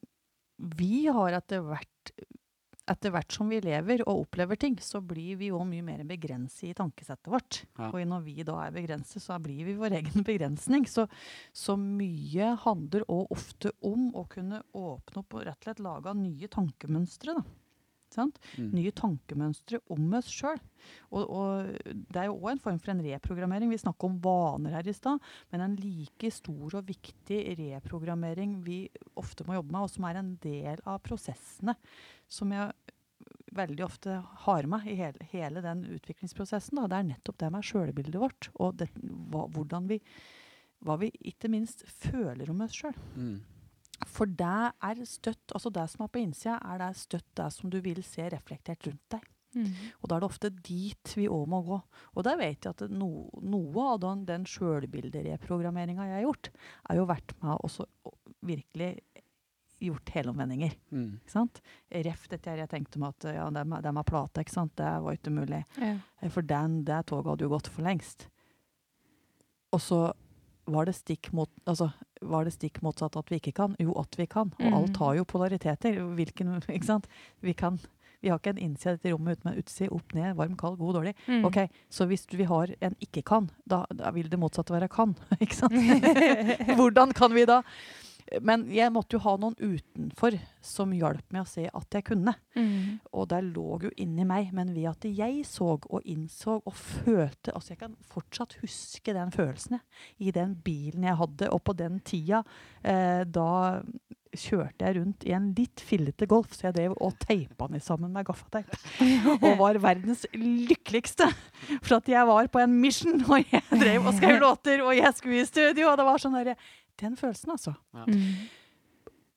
vi har etter hvert etter hvert som vi lever og opplever ting, så blir vi jo mye mer begrenset i tankesettet vårt. Ja. Og når vi da er begrenset, så blir vi vår egen begrensning. Så, så mye handler òg ofte om å kunne åpne opp og rett og slett lage nye tankemønstre. da. Sant? Mm. Nye tankemønstre om oss sjøl. Og, og det er jo òg en form for en reprogrammering. Vi snakka om vaner her i stad, men en like stor og viktig reprogrammering vi ofte må jobbe med, og som er en del av prosessene som jeg veldig ofte har med i hele, hele den utviklingsprosessen, da, det er nettopp det med sjølbildet vårt. Og det, hva, hvordan vi, hva vi ikke minst føler om oss sjøl. Mm. For det er støtt, altså det som er på innsida, er det støtt det som du vil se reflektert rundt deg. Mm. Og da er det ofte dit vi òg må gå. Og der vet jeg at no, noe av den, den sjølbildereprogrammeringa jeg har gjort, er jo vært med også virkelig gjort helomvendinger. Mm. Ikke sant? Ref dette her jeg tenkte om at ja, det med, det med plate, ikke sant? det var ikke mulig. Ja. Eh, For den, det toget hadde jo gått for lengst. Og så var det stikk mot altså, var det stikk motsatt at vi ikke kan? Jo, at vi kan. Og Mm. alt har jo polariteter. Hvilken, ikke sant? Vi, kan, vi har ikke en innside i dette rommet uten en utside. Opp, ned, varm, kald, god, dårlig. Mm. Ok, Så hvis vi har en ikke-kan, da, da vil det motsatte være kan. ikke sant? Hvordan kan vi da? Men jeg måtte jo ha noen utenfor som hjalp meg å se at jeg kunne. Mm. Og det lå jo inni meg, men ved at jeg så og innså og følte Altså, jeg kan fortsatt huske den følelsen. I den bilen jeg hadde, og på den tida eh, da kjørte jeg rundt i en litt fillete Golf, så jeg drev og teipa den sammen med gaffateip. Og var verdens lykkeligste. For at jeg var på en mission, og jeg drev og skrev låter, og jeg skulle i studio, og det var sånn derre Den følelsen, altså. Mm.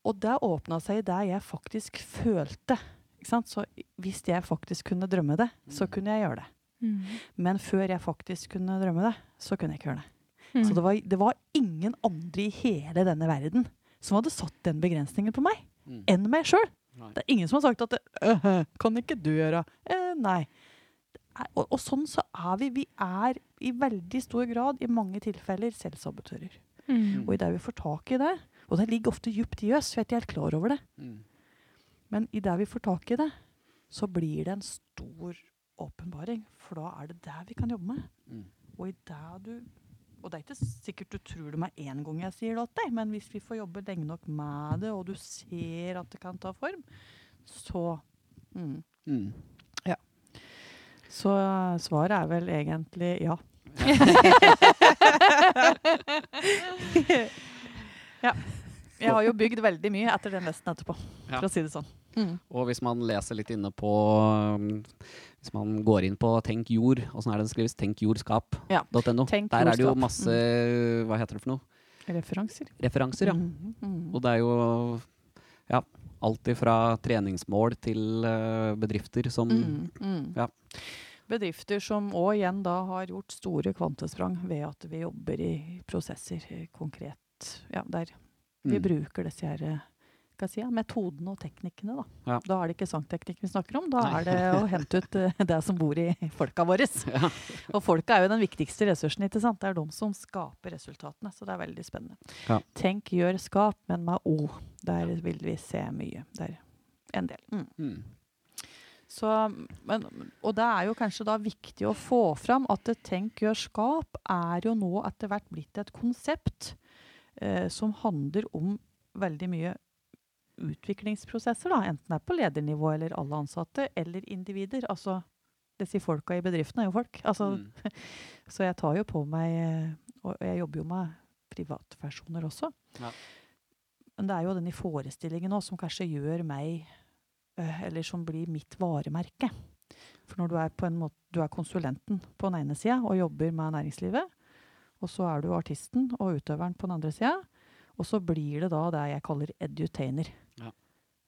Og det åpna seg der jeg faktisk følte. Ikke sant? Så hvis jeg faktisk kunne drømme det, så Mm. kunne jeg gjøre det. Mm. Men før jeg faktisk kunne drømme det, så kunne jeg ikke gjøre det. Mm. Så det var, det var ingen andre i hele denne verden som hadde satt den begrensningen på meg, Mm. enn meg sjøl. Det er ingen som har sagt at «Øh, Kan ikke du gjøre? Eh, nei. Er, og, og sånn så er vi. Vi er i veldig stor grad, i mange tilfeller, selvsabotører. Mm. Og idet vi får tak i det, og det ligger ofte djupt i oss, vi er ikke helt klar over det, Mm. men idet vi får tak i det, så blir det en stor åpenbaring. For da er det det vi kan jobbe med. Mm. Og i det du Og det er ikke sikkert du tror det med en gang jeg sier det til deg, men hvis vi får jobbe lenge nok med det, og du ser at det kan ta form, så mm. Mm. Så eh, svaret er vel egentlig ja. ja. Jeg har jo bygd veldig mye etter den vesten etterpå, Ja. for å si det sånn. Mm. Og hvis man leser litt inne på um, Hvis man går inn på Tenk jord, åssen er det det skrives? Tenkjordskap.no. Ja. Der er det jo jordskap. Mm. masse Hva heter det for noe? Referanser. Referanser, ja. Mm, mm. Og det er jo ja, alt ifra treningsmål til eh, bedrifter som Mm, mm. Ja. Bedrifter som òg igjen da har gjort store kvantesprang ved at vi jobber i prosesser eh, konkret. Ja, der vi Mm. bruker disse her eh, si, ja, metodene og teknikkene. Da. Ja. da er det ikke sangteknikk vi snakker om, da er det å hente ut uh, det som bor i folka våre. Ja. Og folka er jo den viktigste ressursen. ikke sant? Det er de som skaper resultatene. Så det er veldig spennende. Ja. Tenk, gjør, skap, men med O. Der vil vi se mye. Der en del. Mm. Mm. Så, men, og det er jo kanskje da viktig å få fram at det tenk, gjør, skap er jo nå etter hvert blitt et konsept eh, som handler om veldig mye utviklingsprosesser, da, enten det er på ledernivå eller alle ansatte, eller individer. Altså, det sier folka i bedriften er jo folk. Altså, Mm. Så jeg tar jo på meg eh, Og jeg jobber jo med privatpersoner også. Ja. Men det er jo denne forestillingen også, som kanskje gjør meg Eller som blir mitt varemerke. For når du er på en måte Du er konsulenten på den ene sida og jobber med næringslivet. Og så er du artisten og utøveren på den andre sida. Og så blir det da det jeg kaller edutainer. Ja.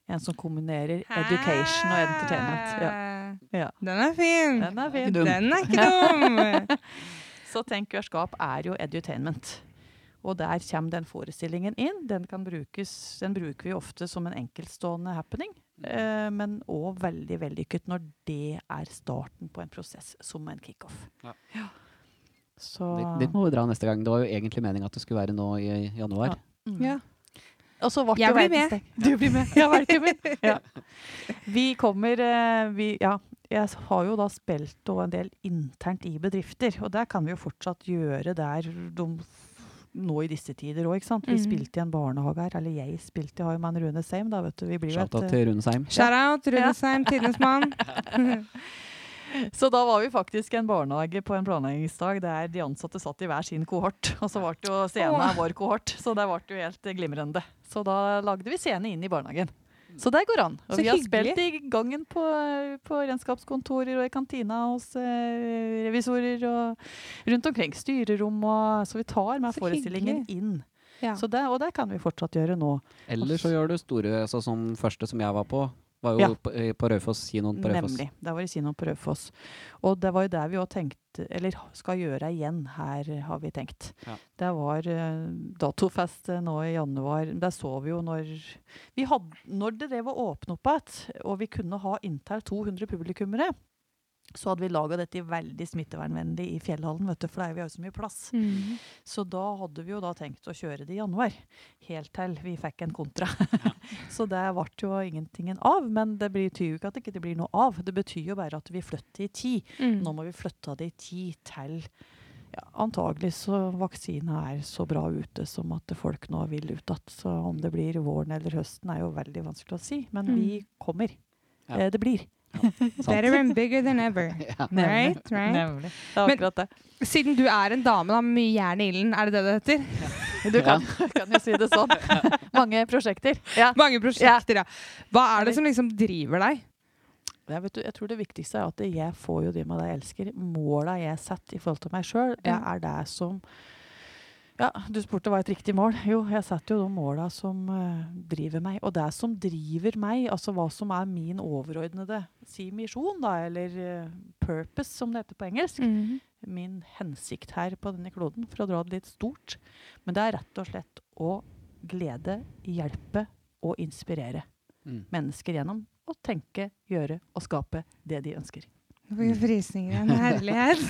En som kombinerer education og entertainment. Ja. Ja. Den er fin! Den er fin. Den er ikke dum! Så tenkerskap er jo edutainment. Og der kommer den forestillingen inn. Den, kan brukes, den bruker vi ofte som en enkeltstående happening, eh, men òg veldig vellykket når det er starten på en prosess, som en kickoff. Ja. Så Det, det, må vi dra neste gang. Det var jo egentlig meninga at det skulle være nå i januar. Mm. ja. Og så ble Jeg blir med. Du blir med. Ja, med. Ja. Vi kommer eh, vi, Ja. Jeg har jo da spilt og en del internt i bedrifter, og det kan vi jo fortsatt gjøre der de nå i disse tider òg, ikke sant. Vi Mhm. spilte i en barnehage her, eller jeg spilte, jeg har jo med en Rune Seim, da, vet du. Vi blir Shout out til Rune Seim. Shout-out, Seim, tidenes mann. Så da var vi faktisk i en barnehage på en planleggingsdag der de ansatte satt i hver sin kohort. Og så ble det jo scenen vår kohort, så det ble jo helt glimrende. Så da lagde vi scene inn i barnehagen. Så det går an. Og Så vi har hyggelig. spilt i gangen på, på regnskapskontorer og i kantina hos eh, revisorer og rundt omkring. Styrerom og Så vi tar med Så forestillingen hyggelig. inn. Ja. Så det, og det kan vi fortsatt gjøre nå. Eller så gjør du store, altså som første som jeg var på, var jo Ja. på, eh, på Raufoss, kinoen på Raufoss. Nemlig. Det var i kinoen på Raufoss. Og det var jo der vi òg tenkte, eller skal gjøre igjen her, har vi tenkt. Ja. Det var uh, datofest eh, nå i januar. Der så vi jo når vi hadde, Når det drev å åpne opp igjen, og vi kunne ha inntil 200 publikummere, så hadde vi laga dette veldig smittevernvennlig i Fjellhallen, vet du, for der vi har jo så mye plass. Mm. Så da hadde vi jo da tenkt å kjøre det i januar, helt til vi fikk en kontra. så det ble jo ingentingen av, men det betyr jo ikke at det ikke blir noe av. Det betyr jo bare at vi flytter i tid. Mm. Nå må vi flytte det i tid til ja, antagelig så vaksina er så bra ute som at folk nå vil ut igjen. Så om det blir våren eller høsten er jo veldig vanskelig å si, men Mm. vi kommer. Ja. Eh, det blir. Better and bigger than ever. Ja. Right, right. Nemlig. Det er akkurat det. Siden du er en dame da, med mye jern i ilden, er det det det heter? Du kan, kan jo si det sånn. Mange prosjekter. Ja. Mange prosjekter, ja. Hva er det som liksom driver deg? Jeg, vet, du, jeg tror det viktigste er at jeg får jo de med deg jeg elsker. Måla jeg setter i forhold til meg sjøl, det Ja. er det som Ja, du spurte hva et riktig mål. Jo, jeg setter jo de måla som uh, driver meg. Og det som driver meg, altså hva som er min overordnede si misjon, da, eller uh, purpose, som det heter på engelsk. Min hensikt her på denne kloden, for å dra det litt stort. Men det er rett og slett å glede, hjelpe og inspirere Mm. mennesker gjennom å tenke, gjøre og skape det de ønsker. Får jeg frysninger. En herlighet.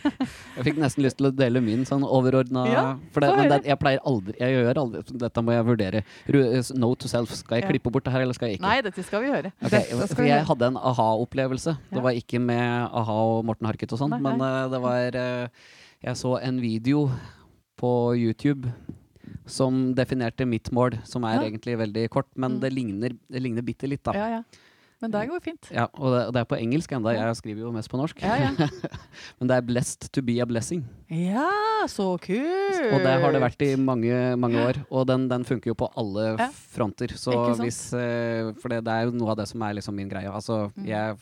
Jeg fikk nesten lyst til å dele min sånn overordna Ja, For det, men det, jeg pleier aldri Jeg gjør aldri Dette må jeg vurdere. No to self. Skal jeg klippe bort det her, eller skal jeg ikke? Nei, dette skal vi gjøre. Okay, skal for jeg hadde en aha-opplevelse. Ja. Det var ikke med a-ha og Morten Harket og sånn, men uh, det var uh, Jeg så en video på YouTube som definerte mitt mål, som er Ja. egentlig veldig kort, men Mm. det ligner, det ligner bitte litt, da. Ja, ja. Men det går fint. Ja, og det, og det er på engelsk enda. Jeg skriver jo mest på norsk. Ja, ja. men det er 'blessed to be a blessing'. Ja, så kult! Og det har det vært i mange, mange år. Og den, den funker jo på alle Ja. fronter. Hvis eh, For det, det er jo noe av det som er liksom min greie. Altså, Mm. jeg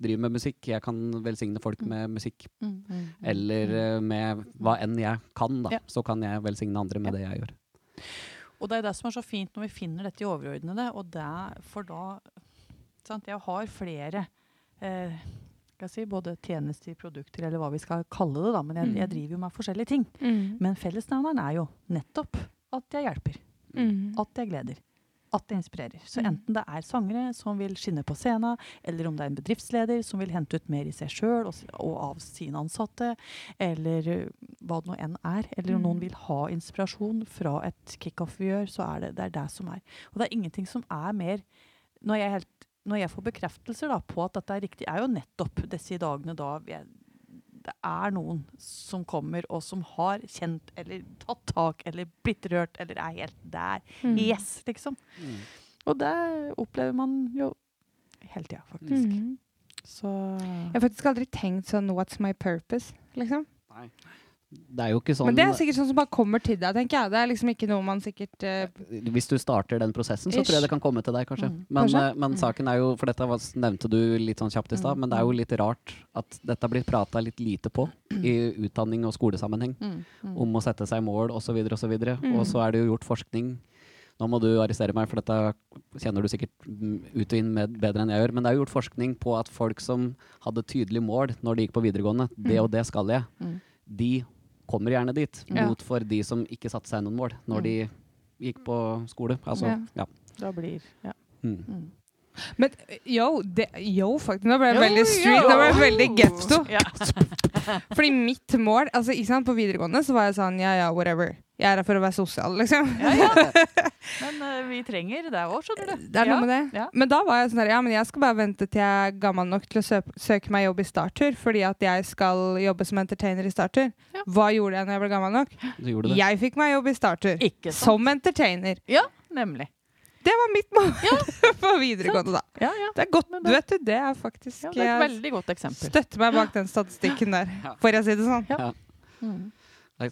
driver med musikk. Jeg kan velsigne folk Mm. med musikk. Mm, mm, mm, Eller mm. eh, med hva enn jeg kan, da. Så kan jeg velsigne andre med det jeg gjør. Og det er det som er så fint når vi finner dette i overordnede, og det for da sant, Jeg har flere eh, si, både tjenester, produkter, eller hva vi skal kalle det, da, men jeg, jeg Mm. driver jo med forskjellige ting. Mm. Men fellesnevneren er jo nettopp at jeg hjelper. Mm. At jeg gleder. At jeg inspirerer. Så Mm. enten det er sangere som vil skinne på scenen, eller om det er en bedriftsleder som vil hente ut mer i seg sjøl og, og av sine ansatte, eller uh, hva det nå enn er, eller om Mm. noen vil ha inspirasjon fra et kickoff vi gjør, så er det det er det som er. Og det er ingenting som er mer Når jeg, helt, når jeg får bekreftelser da, på at dette er riktig, er jo nettopp disse dagene da jeg, det er noen som kommer og som har kjent eller tatt tak eller blitt rørt eller er helt der. Mm. Yes, liksom. Og det opplever man jo hele tida, faktisk. Mm. Så Jeg har faktisk aldri tenkt sånn 'what's my purpose'? liksom. Det er jo ikke sånn Men det er sikkert sånn som bare kommer til deg, tenker jeg. Det er liksom ikke noe man sikkert uh, Hvis du starter den prosessen, så Ish. tror jeg det kan komme til deg, kanskje. Mm. Men, Kanskje? eh, men Mm. saken er jo For dette var, nevnte du litt sånn kjapt i stad, Mm. men det er jo litt rart at dette blir prata litt lite på i utdanning og skolesammenheng. mm, mm. om å sette seg mål osv. Og, så videre. Mm. og så er det jo gjort forskning. Nå må du arrestere meg, for dette kjenner du sikkert mm, ut og inn med bedre enn jeg gjør. Men det er jo gjort forskning på at folk som hadde tydelige mål når de gikk på videregående, det Mm. og det skal jeg, Mm. de kommer gjerne dit. Ja. Mot for de som ikke satte seg noen mål når Mm. de gikk på skole. Altså, Ja. ja. Da blir Ja. Mm. Men yo, det, yo faktisk. Nå ble jeg veldig street. Nå ble jeg veldig getto. Ja. Fordi mitt mål altså ikke sant, På videregående så var jeg sånn ja ja, whatever. Jeg er her for å være sosial, liksom. Ja, ja. Men uh, vi trenger det òg, skjønner du. Det er noe med det. Men da var jeg sånn der, ja, men jeg skal bare vente til jeg er gammel nok til å sø søke meg jobb i Starttur, fordi at jeg skal jobbe som entertainer i Starttur. Hva gjorde jeg når jeg ble gammel nok? Du det. Jeg fikk meg jobb i Starttur. Som entertainer. Ja, nemlig. Det var mitt mål på videregående, da. Ja, ja. Det er godt, Men du vet du, det er faktisk ja det er et veldig godt eksempel. støtter meg bak den statistikken der, for å si det sånn. Mm.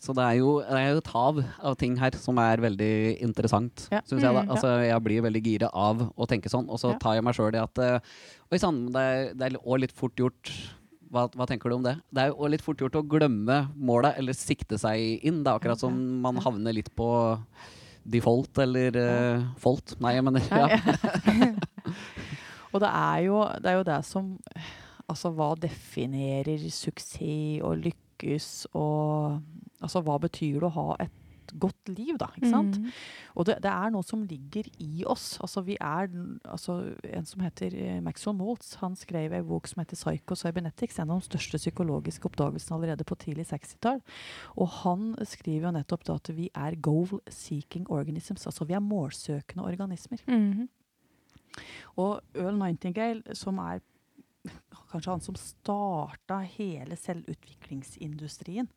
Så det er, jo, det er jo et hav av ting her som er veldig interessant, Ja. synes jeg. da. Mm. Altså, jeg blir veldig gira av å tenke sånn, og så tar jeg meg sjøl i at uh, Oi sann, det, det er òg litt fort gjort hva, hva tenker du om det? Det er jo litt fort gjort å glemme målet, eller sikte seg inn. Det er akkurat som man havner litt på default eller uh, fault. Nei, jeg mener ja. Og det er, jo, det er jo det som Altså, hva definerer suksess og lykkes og Altså, hva betyr det å ha et godt liv, da? Ikke sant? Mm. Og det, det er noe som ligger i oss. Altså, vi er altså, En som heter eh, Maxwell Maltz, han skrev en bok som heter 'Psycho Cybernetics'. En av de største psykologiske oppdagelsene allerede på tidlig 60-tall. Og han skriver jo nettopp da at vi er goal-seeking organisms. Altså vi er målsøkende organismer. Mm. Og Earl Nightingale, som er kanskje han som starta hele selvutviklingsindustrien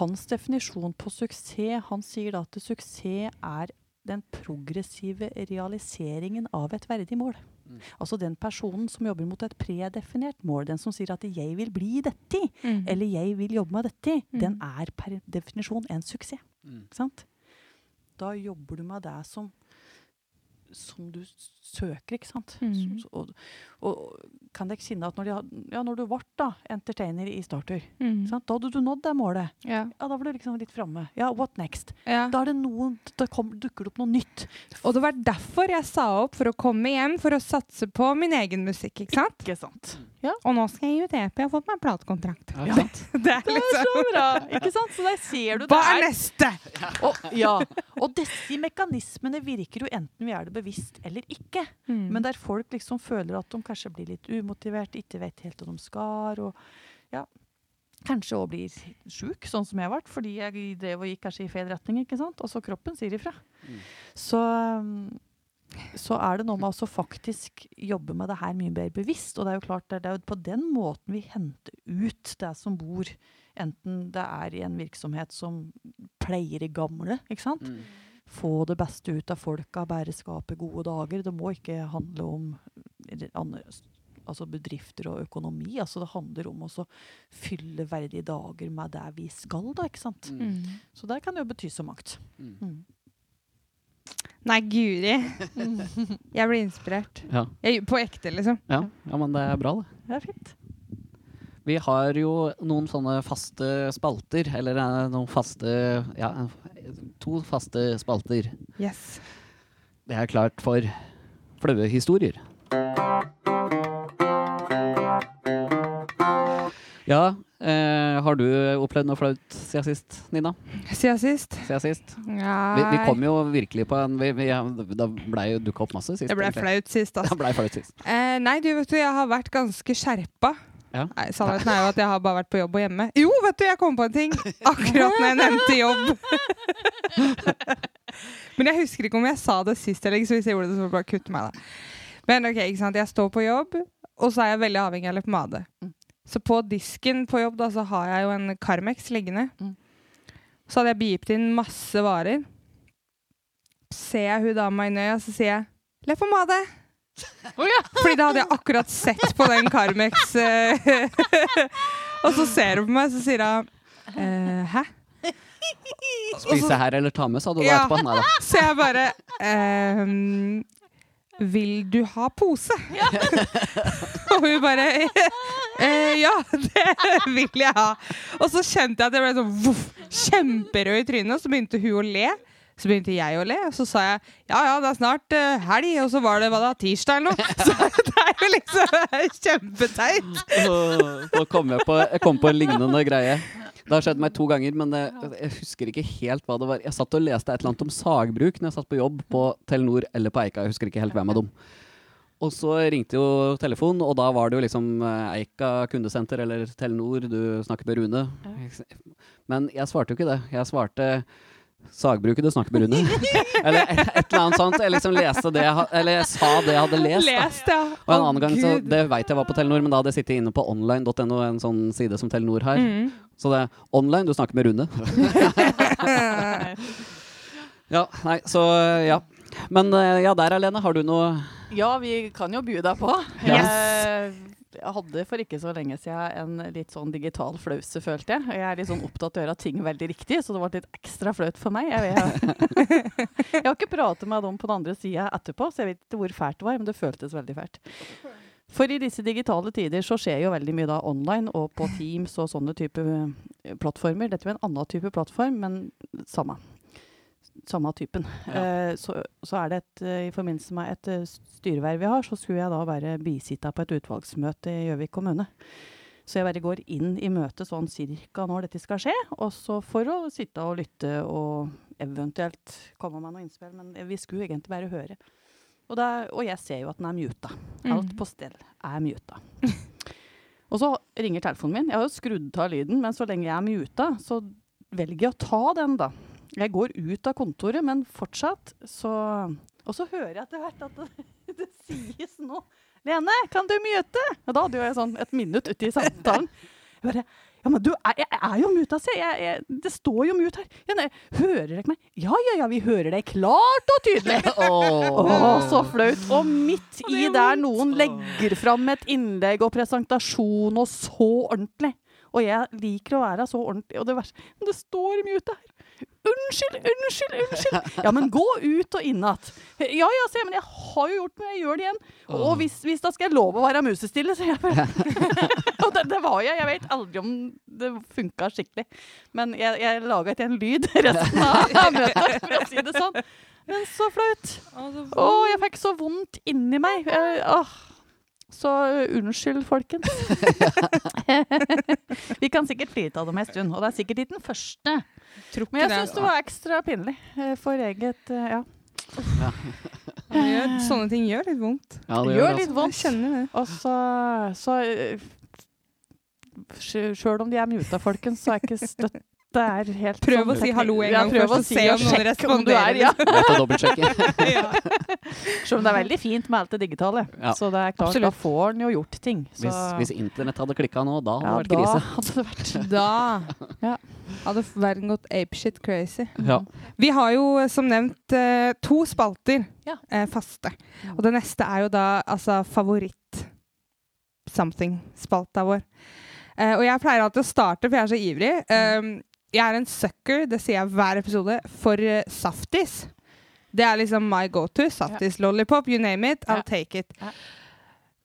Hans definisjon på suksess Han sier da at suksess er den progressive realiseringen av et verdig mål. Mm. Altså den personen som jobber mot et predefinert mål. Den som sier at 'jeg vil bli dette', mm. eller 'jeg vil jobbe med dette', Mm. den er per definisjon en suksess. Mm. Sant? Da jobber du med det som, som du søker, ikke sant? Mm. Så, og, og kan dere kjenne at når, de, ja, når du ble da, entertainer i Starter, mm. sant? da hadde du nådd det målet. Ja. Ja, da var du liksom litt framme. Ja, what next? Ja. Da er det noen, da kom, dukker det opp noe nytt. Og det var derfor jeg sa opp for å komme hjem for å satse på min egen musikk. ikke sant? Ikke sant? Og nå skal jeg gi ut EP. Jeg har fått meg platekontrakt. Ja? Det er Det er liksom så bra! Ikke sant? Så der ser du Hva det er neste? Og, ja, og disse mekanismene virker jo enten vi er det bevisst eller ikke. Mm. Men der folk liksom føler at de kanskje blir litt umotiverte, ikke vet helt hva de skal, og ja, kanskje òg blir sjuk, sånn som jeg ble, fordi jeg drev og gikk kanskje i feil retning, ikke sant? Og så kroppen sier ifra. Mm. Så, um, så er det noe med å faktisk jobbe med det her mye mer bevisst. Og det er jo klart, det er- det er jo på den måten vi henter ut det som bor, enten det er i en virksomhet som pleier i gamle, ikke sant? Mm. Få det beste ut av folka, bare skape gode dager. Det må ikke handle om altså bedrifter og økonomi. Altså det handler om å fylle verdige dager med det vi skal, da, ikke sant. Mm. Mm. Så det kan jo bety så mangt. Mm. Mm. Nei, guri. Jeg blir inspirert. Ja. Jeg, på ekte, liksom. Ja. ja, men det er bra, det. Det er fint. Vi har jo noen sånne faste spalter, eller eh, noen faste Ja, to faste spalter. Yes. Det er klart for flaue historier. Ja, eh, har du opplevd noe flaut siden sist, Nina? Siden sist? Siden sist? Vi, vi kom jo virkelig på en vi, vi, Da blei jo dukka opp masse sist. Det ble egentlig. flaut sist, Det altså. ble flaut sist. Eh, nei, du vet du, jeg har vært ganske skjerpa. Ja. Nei, Sannheten er jo at jeg har bare vært på jobb og hjemme. Jo, vet du, jeg kom på en ting! Akkurat når jeg nevnte jobb. Men jeg husker ikke om jeg sa det sist eller ikke, så hvis jeg gjorde det, så bare kutte meg, da. Men ok, ikke sant. Jeg står på jobb, og så er jeg veldig avhengig av leppepomade. Mm. Så på disken på jobb da, så har jeg jo en Carmex liggende. Mm. Så hadde jeg beepet inn masse varer. Ser jeg hun dama i nøya, så sier jeg 'leppepomade'. Fordi da hadde jeg akkurat sett på den Carmex. eh, og så ser hun på meg, så sier hun eh, 'hæ?' Spise her eller ta med, sa du da Ja. etterpå? Nei da. Så jeg bare ehm, Vil du ha pose? og hun bare eh, Ja, det vil jeg ha. Og så kjente jeg at jeg ble sånn kjemperød i trynet, og så begynte hun å le. Så begynte jeg å le, og så sa jeg ja ja, det er snart uh, helg, og så var det hva da, tirsdag eller noe. Så det er jo liksom kjempeteit. Nå kom jeg på, jeg kom på en lignende greie. Det har skjedd meg to ganger, men jeg, jeg husker ikke helt hva det var. Jeg satt og leste et eller annet om sagbruk når jeg satt på jobb på Telenor eller på Eika. Jeg husker ikke helt hvem av dem. Og så ringte jo telefonen, og da var det jo liksom eh, Eika kundesenter eller Telenor, du snakker med Rune. Men jeg svarte jo ikke det. Jeg svarte Sagbruket, du snakker med Rune. eller et, eller annet sånt. Jeg liksom leste det jeg, Eller jeg sa det jeg hadde lest. Lest, ja. Og en annen annen gang, så Det veit jeg var på Telenor, men da hadde jeg sittet inne på online.no, en sånn side som Telenor har. Mm. Så det er online, du snakker med Rune. ja, nei, så ja. Men eh, ja, der Alene, har du noe Ja, vi kan jo by deg på. Yes. Jeg, jeg hadde for ikke så lenge siden en litt sånn digital flause, følte jeg. Jeg er litt sånn opptatt av å gjøre ting veldig riktig, så det ble litt ekstra flaut for meg. Jeg, jeg, jeg har ikke pratet med dem på den andre sida etterpå, så jeg vet ikke hvor fælt det var, men det føltes veldig fælt. For i disse digitale tider så skjer jo veldig mye da online og på Teams og sånne type eh, plattformer. Dette er jo en annen type plattform, men samme. Samme typen. Eh, så, så er det et, uh, i forbindelse med et uh, styreverv vi har, så skulle jeg da være bisitta på et utvalgsmøte i Gjøvik kommune. Så jeg bare går inn i møtet sånn cirka når dette skal skje, og så for å sitte og lytte og eventuelt komme med noe innspill. Men vi skulle egentlig bare høre. Og, det og jeg ser jo at den er muta. Alt Mm. på stell er muta. og så ringer telefonen min. Jeg har jo skrudd av lyden, men så lenge jeg er muta, så velger jeg å ta den, da. Jeg går ut av kontoret, men fortsatt så Og så hører jeg etter hvert at det, det sies noe. 'Lene, kan du mute?' Og da hadde jo jeg sånn et minutt ute i samtalen. Jeg bare ja, men du, jeg, jeg er jo muta, se. Jeg, jeg, det står jo mute her. Ja, nei, hører dere meg? Ja, ja, ja, vi hører deg klart og tydelig. Å, så flaut. Og midt i der noen legger fram et innlegg og presentasjon og så ordentlig. Og jeg liker å være så ordentlig. Og det verste Men det står mute her. Unnskyld, unnskyld, unnskyld. Ja, men gå ut og inn igjen. Ja ja, sier jeg, men jeg har jo gjort det, jeg gjør det igjen. Og hvis, hvis da skal jeg love å være musestille, sier jeg bare. og det, det var jeg. Jeg vet aldri om det funka skikkelig. Men jeg, jeg laga ikke en lyd resten av møtet, for å si det sånn. Men så flaut. Å, jeg fikk så vondt inni meg. Jeg, åh. Så unnskyld, folkens. Vi kan sikkert flire av dem en stund, og det er sikkert ikke den første. Men jeg syns det var ekstra pinlig eh, for eget Ja. Ja. Gjør, sånne ting gjør litt vondt. Ja, Det gjør gjør litt Jeg vondt. kjenner det. Og så, så Sjøl om de er muta, folkens, så er ikke støtte er helt Prøv sånn- å si hallo en gang prøv først, og se om noen er, responderer. ja. Ja. Selv om det er veldig fint med alt det digitale. Ja. Så det er klart, Absolutt. da får en jo gjort ting. Så, Hvis, hvis internett hadde klikka nå, da hadde ja, det vært krise. hadde det vært Da Ja. hadde verden gått apeshit crazy. Ja. Vi har jo som nevnt eh, to spalter Ja. eh, faste. Og det neste er jo da altså favoritt-something-spalta vår. Eh, og jeg pleier alltid å starte, for jeg er så ivrig. Um, jeg er en sucker, det sier jeg hver episode, for uh, saftis. Det er liksom my go-to. Saftis, lollipop, you name it. I'll Ja. take it. Ja.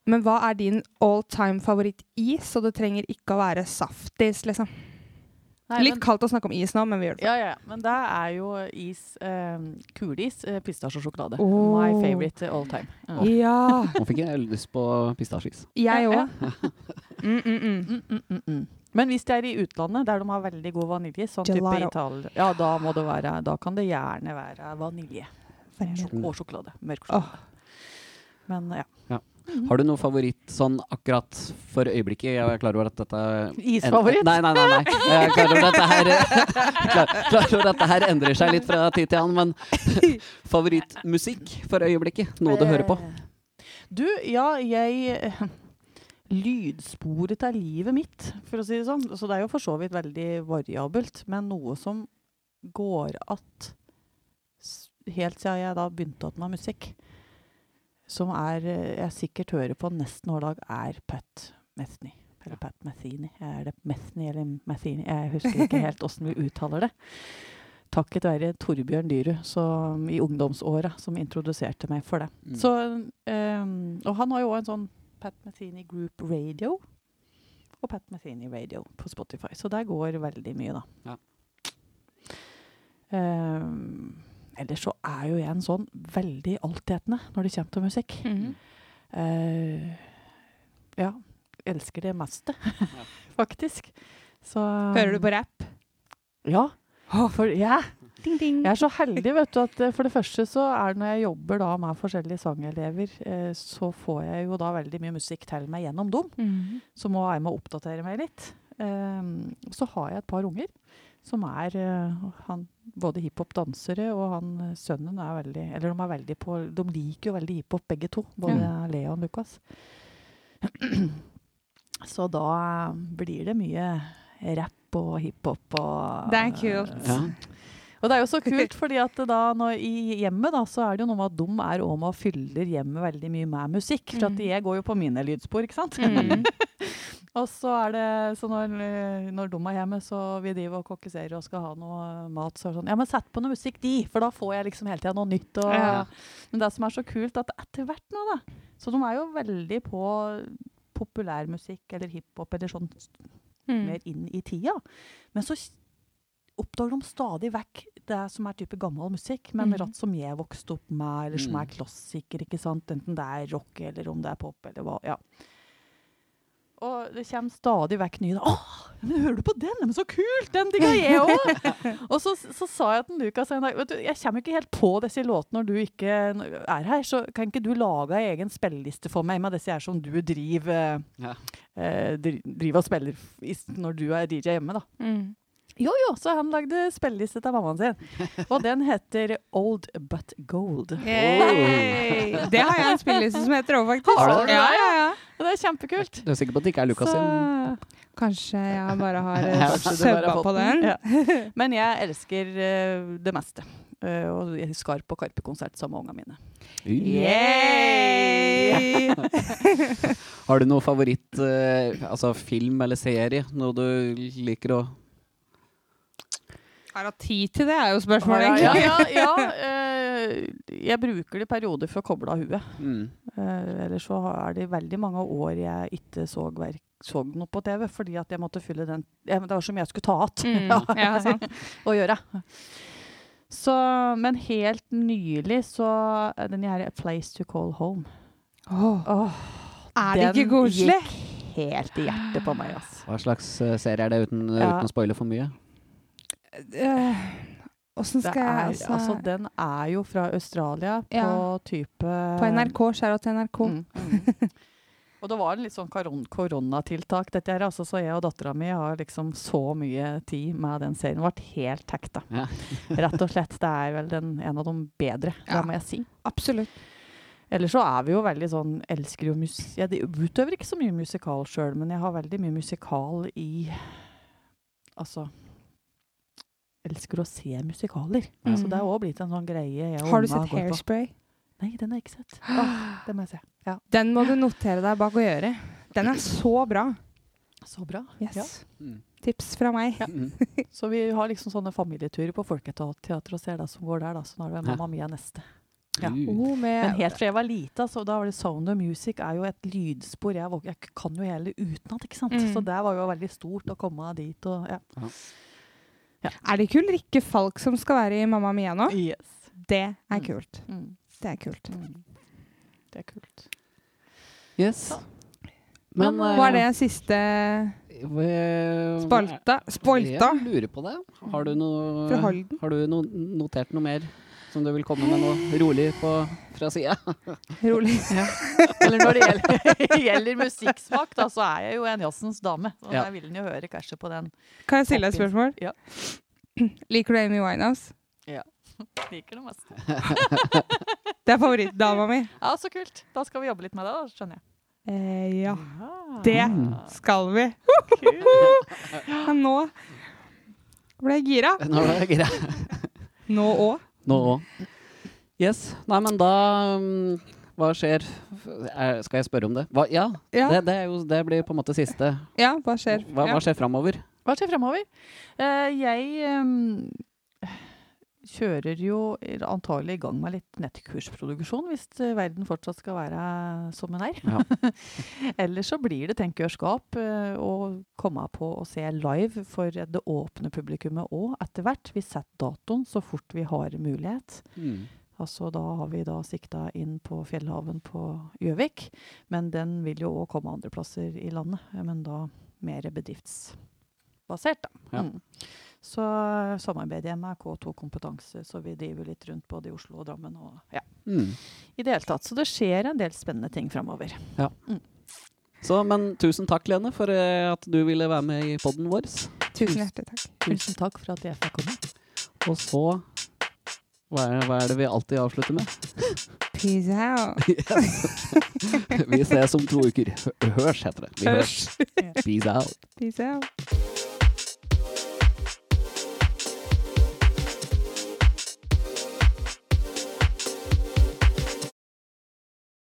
Men hva er din all time favoritt-is? Og det trenger ikke å være saftis, liksom. Nei, Litt men- kaldt å snakke om is nå, men vi gjør det. Ja, ja, men det er jo is eh, Kulis, eh, pistasjesjokolade. Oh. My favorite all time. Ja. Ja, Nå fikk jeg lyst på pistasjeis. jeg Ja, òg. Mm, mm, Men hvis det er i utlandet, der de har veldig god vanilje, sånn type Gelato. Italia, ja, da må det være Da kan det gjerne være vanilje. Sjok Og sjokolade. Mørk sjokolade. Oh. Men ja. Har du noe favoritt sånn akkurat for øyeblikket? Jeg er klar over at dette Isfavoritt? Nei, nei, nei. nei. Jeg er klar over at dette her, klar, klar over at dette her endrer seg litt fra tid til annen, men favorittmusikk for øyeblikket? Noe du hører på? Eh, Du, ja, jeg Lydsporet av livet mitt, for å si det sånn. Så det er jo for så vidt veldig variabelt, men noe som går att helt siden jeg da begynte igjen med musikk, som er jeg sikkert hører på nesten hver dag, er Pat Metheny. Eller Pat Metheny. Er det Metheny eller Metheny? Jeg husker ikke helt åssen vi uttaler det. Takket være Torbjørn Dyrud i ungdomsåra som introduserte meg for det. Mm. Så, um, og han har jo også en sånn Pat Metheny Group Radio og Pat Metheny Radio på Spotify. Så der går veldig mye, da. Ja. Um, ellers så er jo jeg en sånn veldig altetende når det kommer til musikk. Mm -hmm. uh, ja. Elsker det meste, faktisk. Så Hører du på rapp? Ja. For, ja. Ding, ding. Jeg er så heldig, vet du, at eh, for det første så er det når jeg jobber da med forskjellige sangelever, eh, så får jeg jo da veldig mye musikk til meg gjennom dem. Mm. Så må jeg må oppdatere meg litt. Um, så har jeg et par unger som er eh, han, både hiphop-dansere, og han sønnen er veldig Eller de er veldig på De liker jo veldig hiphop, begge to. Både Lea og Lukas. så da blir det mye rapp og hiphop og Det er kult. Ja. Og det er jo så kult, fordi at da når, i hjemmet da, så er det jo noe med at de er òg med og fyller hjemmet veldig mye med musikk. For at Mm. jeg går jo på mine lydspor, ikke sant? Mm. og så er det så når, når de er hjemme, så vi driver og kokkeserer og skal ha noe mat, så er det sånn Ja, men sett på noe musikk, de! For da får jeg liksom hele tida noe nytt. Og, Ja. Men det som er så kult, at etter hvert nå, da Så de er jo veldig på populærmusikk eller hiphop eller sånn Mm. mer inn i tida. Men så oppdager de stadig vekk det som er type gammel musikk, men mm. rett som jeg vokste opp med, eller som Mm. er klassiker, ikke sant? Enten det er rock, eller om det er pop, eller hva. Ja. Og det kommer stadig vekk nye. Å, men hører du på den? Men så kult! Den digger jeg òg! og så, så sa jeg til Lukas en dag vet du, Jeg kommer ikke helt på disse låtene når du ikke er her, så kan ikke du lage ei egen spilleliste for meg med disse her som du driver Ja. eh, driver og spiller når du er DJ hjemme, da. Mm. Jo, jo, så han lagde spilleliste til mammaen sin. Og den heter Old But Gold. Oh. Det har jeg en spilleliste som heter òg, faktisk. Har du det? Ja, ja, ja. Og det er kjempekult. Du er sikker på at det ikke er Lukas sin? Kanskje jeg bare har subba fått på den. Ja. Men jeg elsker uh, det meste. Uh, og jeg skar på Karpe-konsert sammen med ungene mine. Yay! Har du noe favoritt uh, altså film eller serie? Noe du liker å Har hatt tid til det, er jo spørsmålet, ja, egentlig. ja, ja, eh, jeg bruker det i perioder for å koble av huet. mm. Uh, ellers så er det veldig mange år jeg ikke så, verk, så noe på TV, fordi at jeg måtte fylle den Det var så mye jeg skulle ta igjen Mm, ja, å gjøre. Så, men helt nylig så den her A Place To Call Home. Oh. Oh, er det ikke den koselig? gikk helt i hjertet på meg, altså. Hva slags eh, serie er det, uten, Ja. uten å spoile for mye? Eh, Åssen Det skal jeg er, altså, altså, den er jo fra Australia på Ja. type På NRK, skjæra til NRK. Mm, mm. Og det var en litt sånn koron koronatiltak, dette her. Altså, så jeg og dattera mi har liksom så mye tid med den serien. Vært helt hekta. Ja. Rett og slett. Det er vel den, en av de bedre, Ja. det må jeg si. Absolutt. Ellers så er vi jo veldig sånn Elsker jo mus... Jeg utøver ikke så mye musikal sjøl, men jeg har veldig mye musikal i Altså Elsker å se musikaler. Mm. Så det er òg blitt en sånn greie. jeg Har du sett Hairspray? på. Nei, den har jeg ikke sett. Åh, den må jeg se. Ja. Den må du notere deg bak å gjøre. Den er så bra. Så bra. Yes. Ja. Mm. Tips fra meg. Mm. Så vi har liksom sånne familieturer på Folketeatret og ser det som går der, da. Så nå er det Ja. Mamma Mia neste. Ja. Oh, med, Men helt fra jeg var lita, så da var det Sound of Music er jo et lydspor. Jeg, jeg kan jo hele utenat, ikke sant. Mm. Så det var jo veldig stort å komme dit og ja. Er det ikke Ulrikke Falk som skal være i Mamma Mia nå? Yes. Det er Mm. kult. Mm. Det er kult. Mm. Det er kult. Yes. Men, Men, Hva er det siste Spalta? Spalta? Jeg lurer på det. Har du, noe, har du no, notert noe mer som du vil komme med noe rolig på, fra sida? Rolig. Eller når det gjelder, gjelder musikksmak, da, så er jeg jo en jazzens dame. Og Ja. jeg vil jo høre kanskje på den. Kan jeg stille deg et spørsmål? Ja. Liker du Amy Winehouse? Ja. Liker det mest. Det er favorittdama mi. Ja, så kult. Da skal vi jobbe litt med det, da, skjønner jeg. Eh, ja, det skal vi. Ja, nå ble jeg gira. Nå ble jeg gira. Nå òg. Nå òg. Yes. Nei, men da mm, Hva skjer? Er, skal jeg spørre om det? Hva, ja, Ja. Det, det, er jo, det blir på en måte siste. ja, hva skjer? Hva, hva skjer framover? Hva skjer fremover? Uh, jeg ehm, kjører jo antagelig i gang med litt nettkursproduksjon, hvis eh, verden fortsatt skal være som den er. Ja. Ellers så blir det tenkegjørskap eh, å komme på å se live for det åpne publikummet òg etter hvert. Vi setter datoen så fort vi har mulighet. Mm. Altså, da har vi da sikta inn på Fjellhaven på Gjøvik. Men den vil jo òg komme andre plasser i landet. Men da mer bedriftsbasert, da. Ja. Mm. Så samarbeider jeg med K2 Kompetanse, så vi driver litt rundt både i Oslo og Drammen. Og, ja, Mm. I det hele tatt. Så det skjer en del spennende ting framover. Så, men tusen takk, Lene, for eh, at du ville være med i poden vår. Tusen hjertelig takk. Tusen takk for at jeg fikk komme. Og så hva er, hva er det vi alltid avslutter med? Peace out. Vi ses om to uker. Hørs, heter det. Vi. Hørs. Peace out. Peace out.